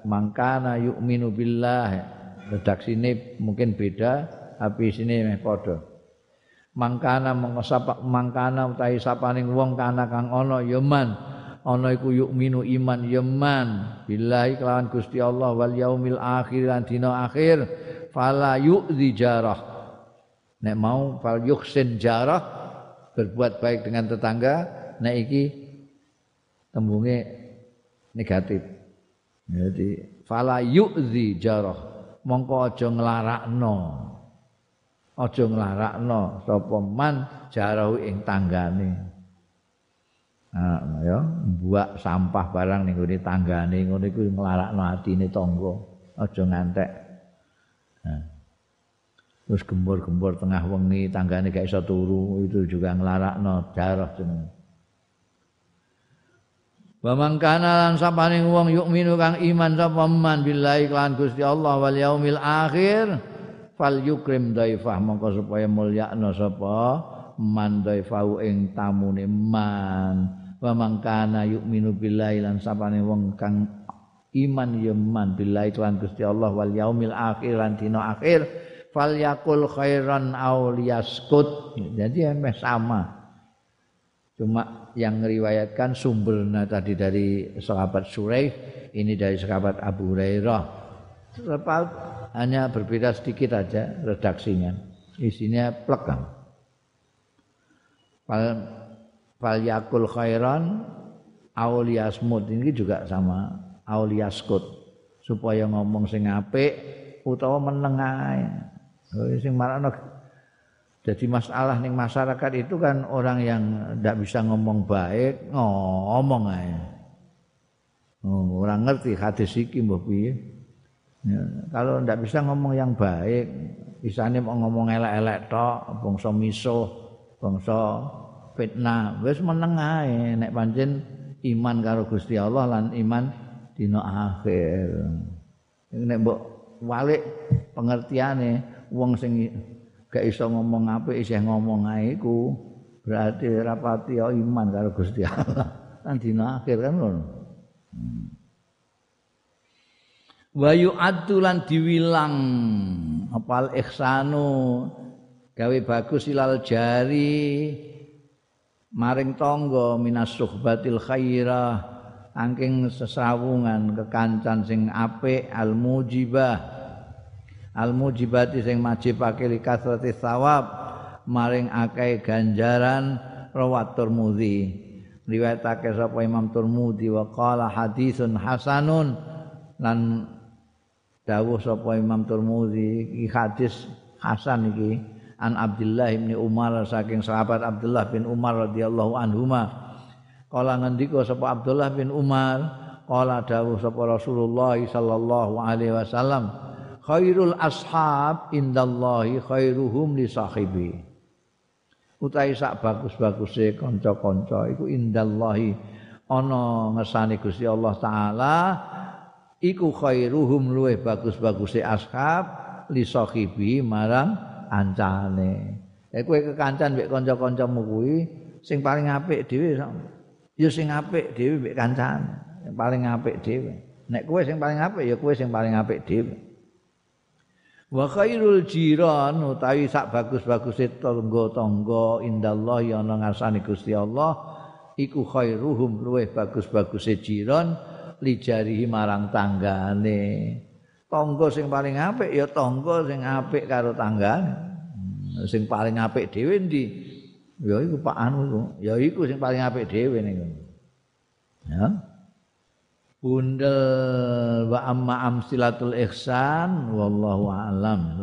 Speaker 1: mangkana yu'minu billah redaksine mungkin beda tapi sini meh padha mangkana mengesapa mangkana utahi sapaning wong kana kang ana yaman ana iku yukminu iman yaman billahi kelawan Gusti Allah wal yaumil akhir lan dina akhir fala yu'zi jarah. Nek mau fal yuhsin jarah berbuat baik dengan tetangga nek iki tembunge negatif. Jadi fala yu'zi jarah. Mongko aja nglarakno aja nglarakno sapa man jarahu ing tanggane. Nah ya buak sampah barang ning ngene tanggane ngono iku nglarakno atine tangga. Aja ngantek. Nah. terus gembur-gembur tengah wengi tanggane gak iso turu itu juga nglarakno jarah jeneng Wa man kana lan sapaning wong yukminu kang iman sapa man billahi lan Gusti Allah wal yaumil akhir fal yukrim daifah mongko supaya mulyakno sapa? Man daifahu ing tamune man. Wa mangkana yu'minu billahi lan sapane wong kang iman ya man billahi lan Gusti Allah wal yaumil akhir lan dina akhir. Fal yakul khairan aw liyaskut. Jadi emeh sama. Cuma yang meriwayatkan sumbernya tadi dari sahabat Suraih ini dari sahabat Abu Hurairah hanya berbeda sedikit aja redaksinya. Isinya plekam. Fal, fal yakul khairan auliasmut ini juga sama auliaskut supaya ngomong sing apik utawa menengae. Oh, sing marano jadi masalah ning masyarakat itu kan orang yang ndak bisa ngomong baik ngomong ae. Oh, orang ngerti hadis iki mbah piye. Ya, kalau ndak bisa ngomong yang baik, isane mau ngomong elek-elek tok, bangsa misuh, bangsa fitnah, wis meneng ae nek pancen iman karo Gusti Allah lan iman dina akhir. Nek mbok walik pengertiane wong sing gak iso ngomong apik isih ngomong ae iku berarti rapati iman karo Gusti Allah lan dina akhir kan ngono. Hmm. Wa yu'addu lan diwilang. Apal ihsanu. Gawe bagus ilal jari. Maring tangga minas suhbatil khairah. Angking sesawungan kekancan sing apik al mujibah al mujibati sing majibake li kasrati thawab. Maring akeh ganjaran rawat turmudi. Riwayatake sapa Imam Turmudi wa qala hadisun hasanun. Lan dawuh sapa Imam Turmuzi iki hadis hasan iki an Abdullah bin Umar saking sahabat Abdullah bin Umar radhiyallahu anhuma. Kala ngendika sapa Abdullah bin Umar kala dawuh sapa Rasulullah sallallahu alaihi wasallam khairul ashab indallahi khairuhum li sahibi. Utahe sak bagus-baguse kanca-kanca iku indallahi ana ngersane Gusti Allah taala iku khairuhum luweh bagus-baguse ashab li sahibi marang ancane. Eh kowe kekancan mbek kanca-kancamu kuwi sing paling apik dhewe ya sing apik dhewe mbek kancane. Sing paling apik dhewe. Nek kowe sing paling apik ya kowe sing paling apik dhewe. Wa khairul jiran utawi sak bagus-baguse tangga-tangga indallah ya ana ngarsane Gusti Allah iku khairuhum luweh bagus-baguse jiran lijarihi marang tanggane. Tangga sing paling apik ya tangga sing apik karo tanggane. Hmm, sing paling apik dhewe ndi? Ya iku Pak Anu Ya iku sing paling apik dhewe niku. Ya. bundel wa amma amsilatul ihsan wallahu alam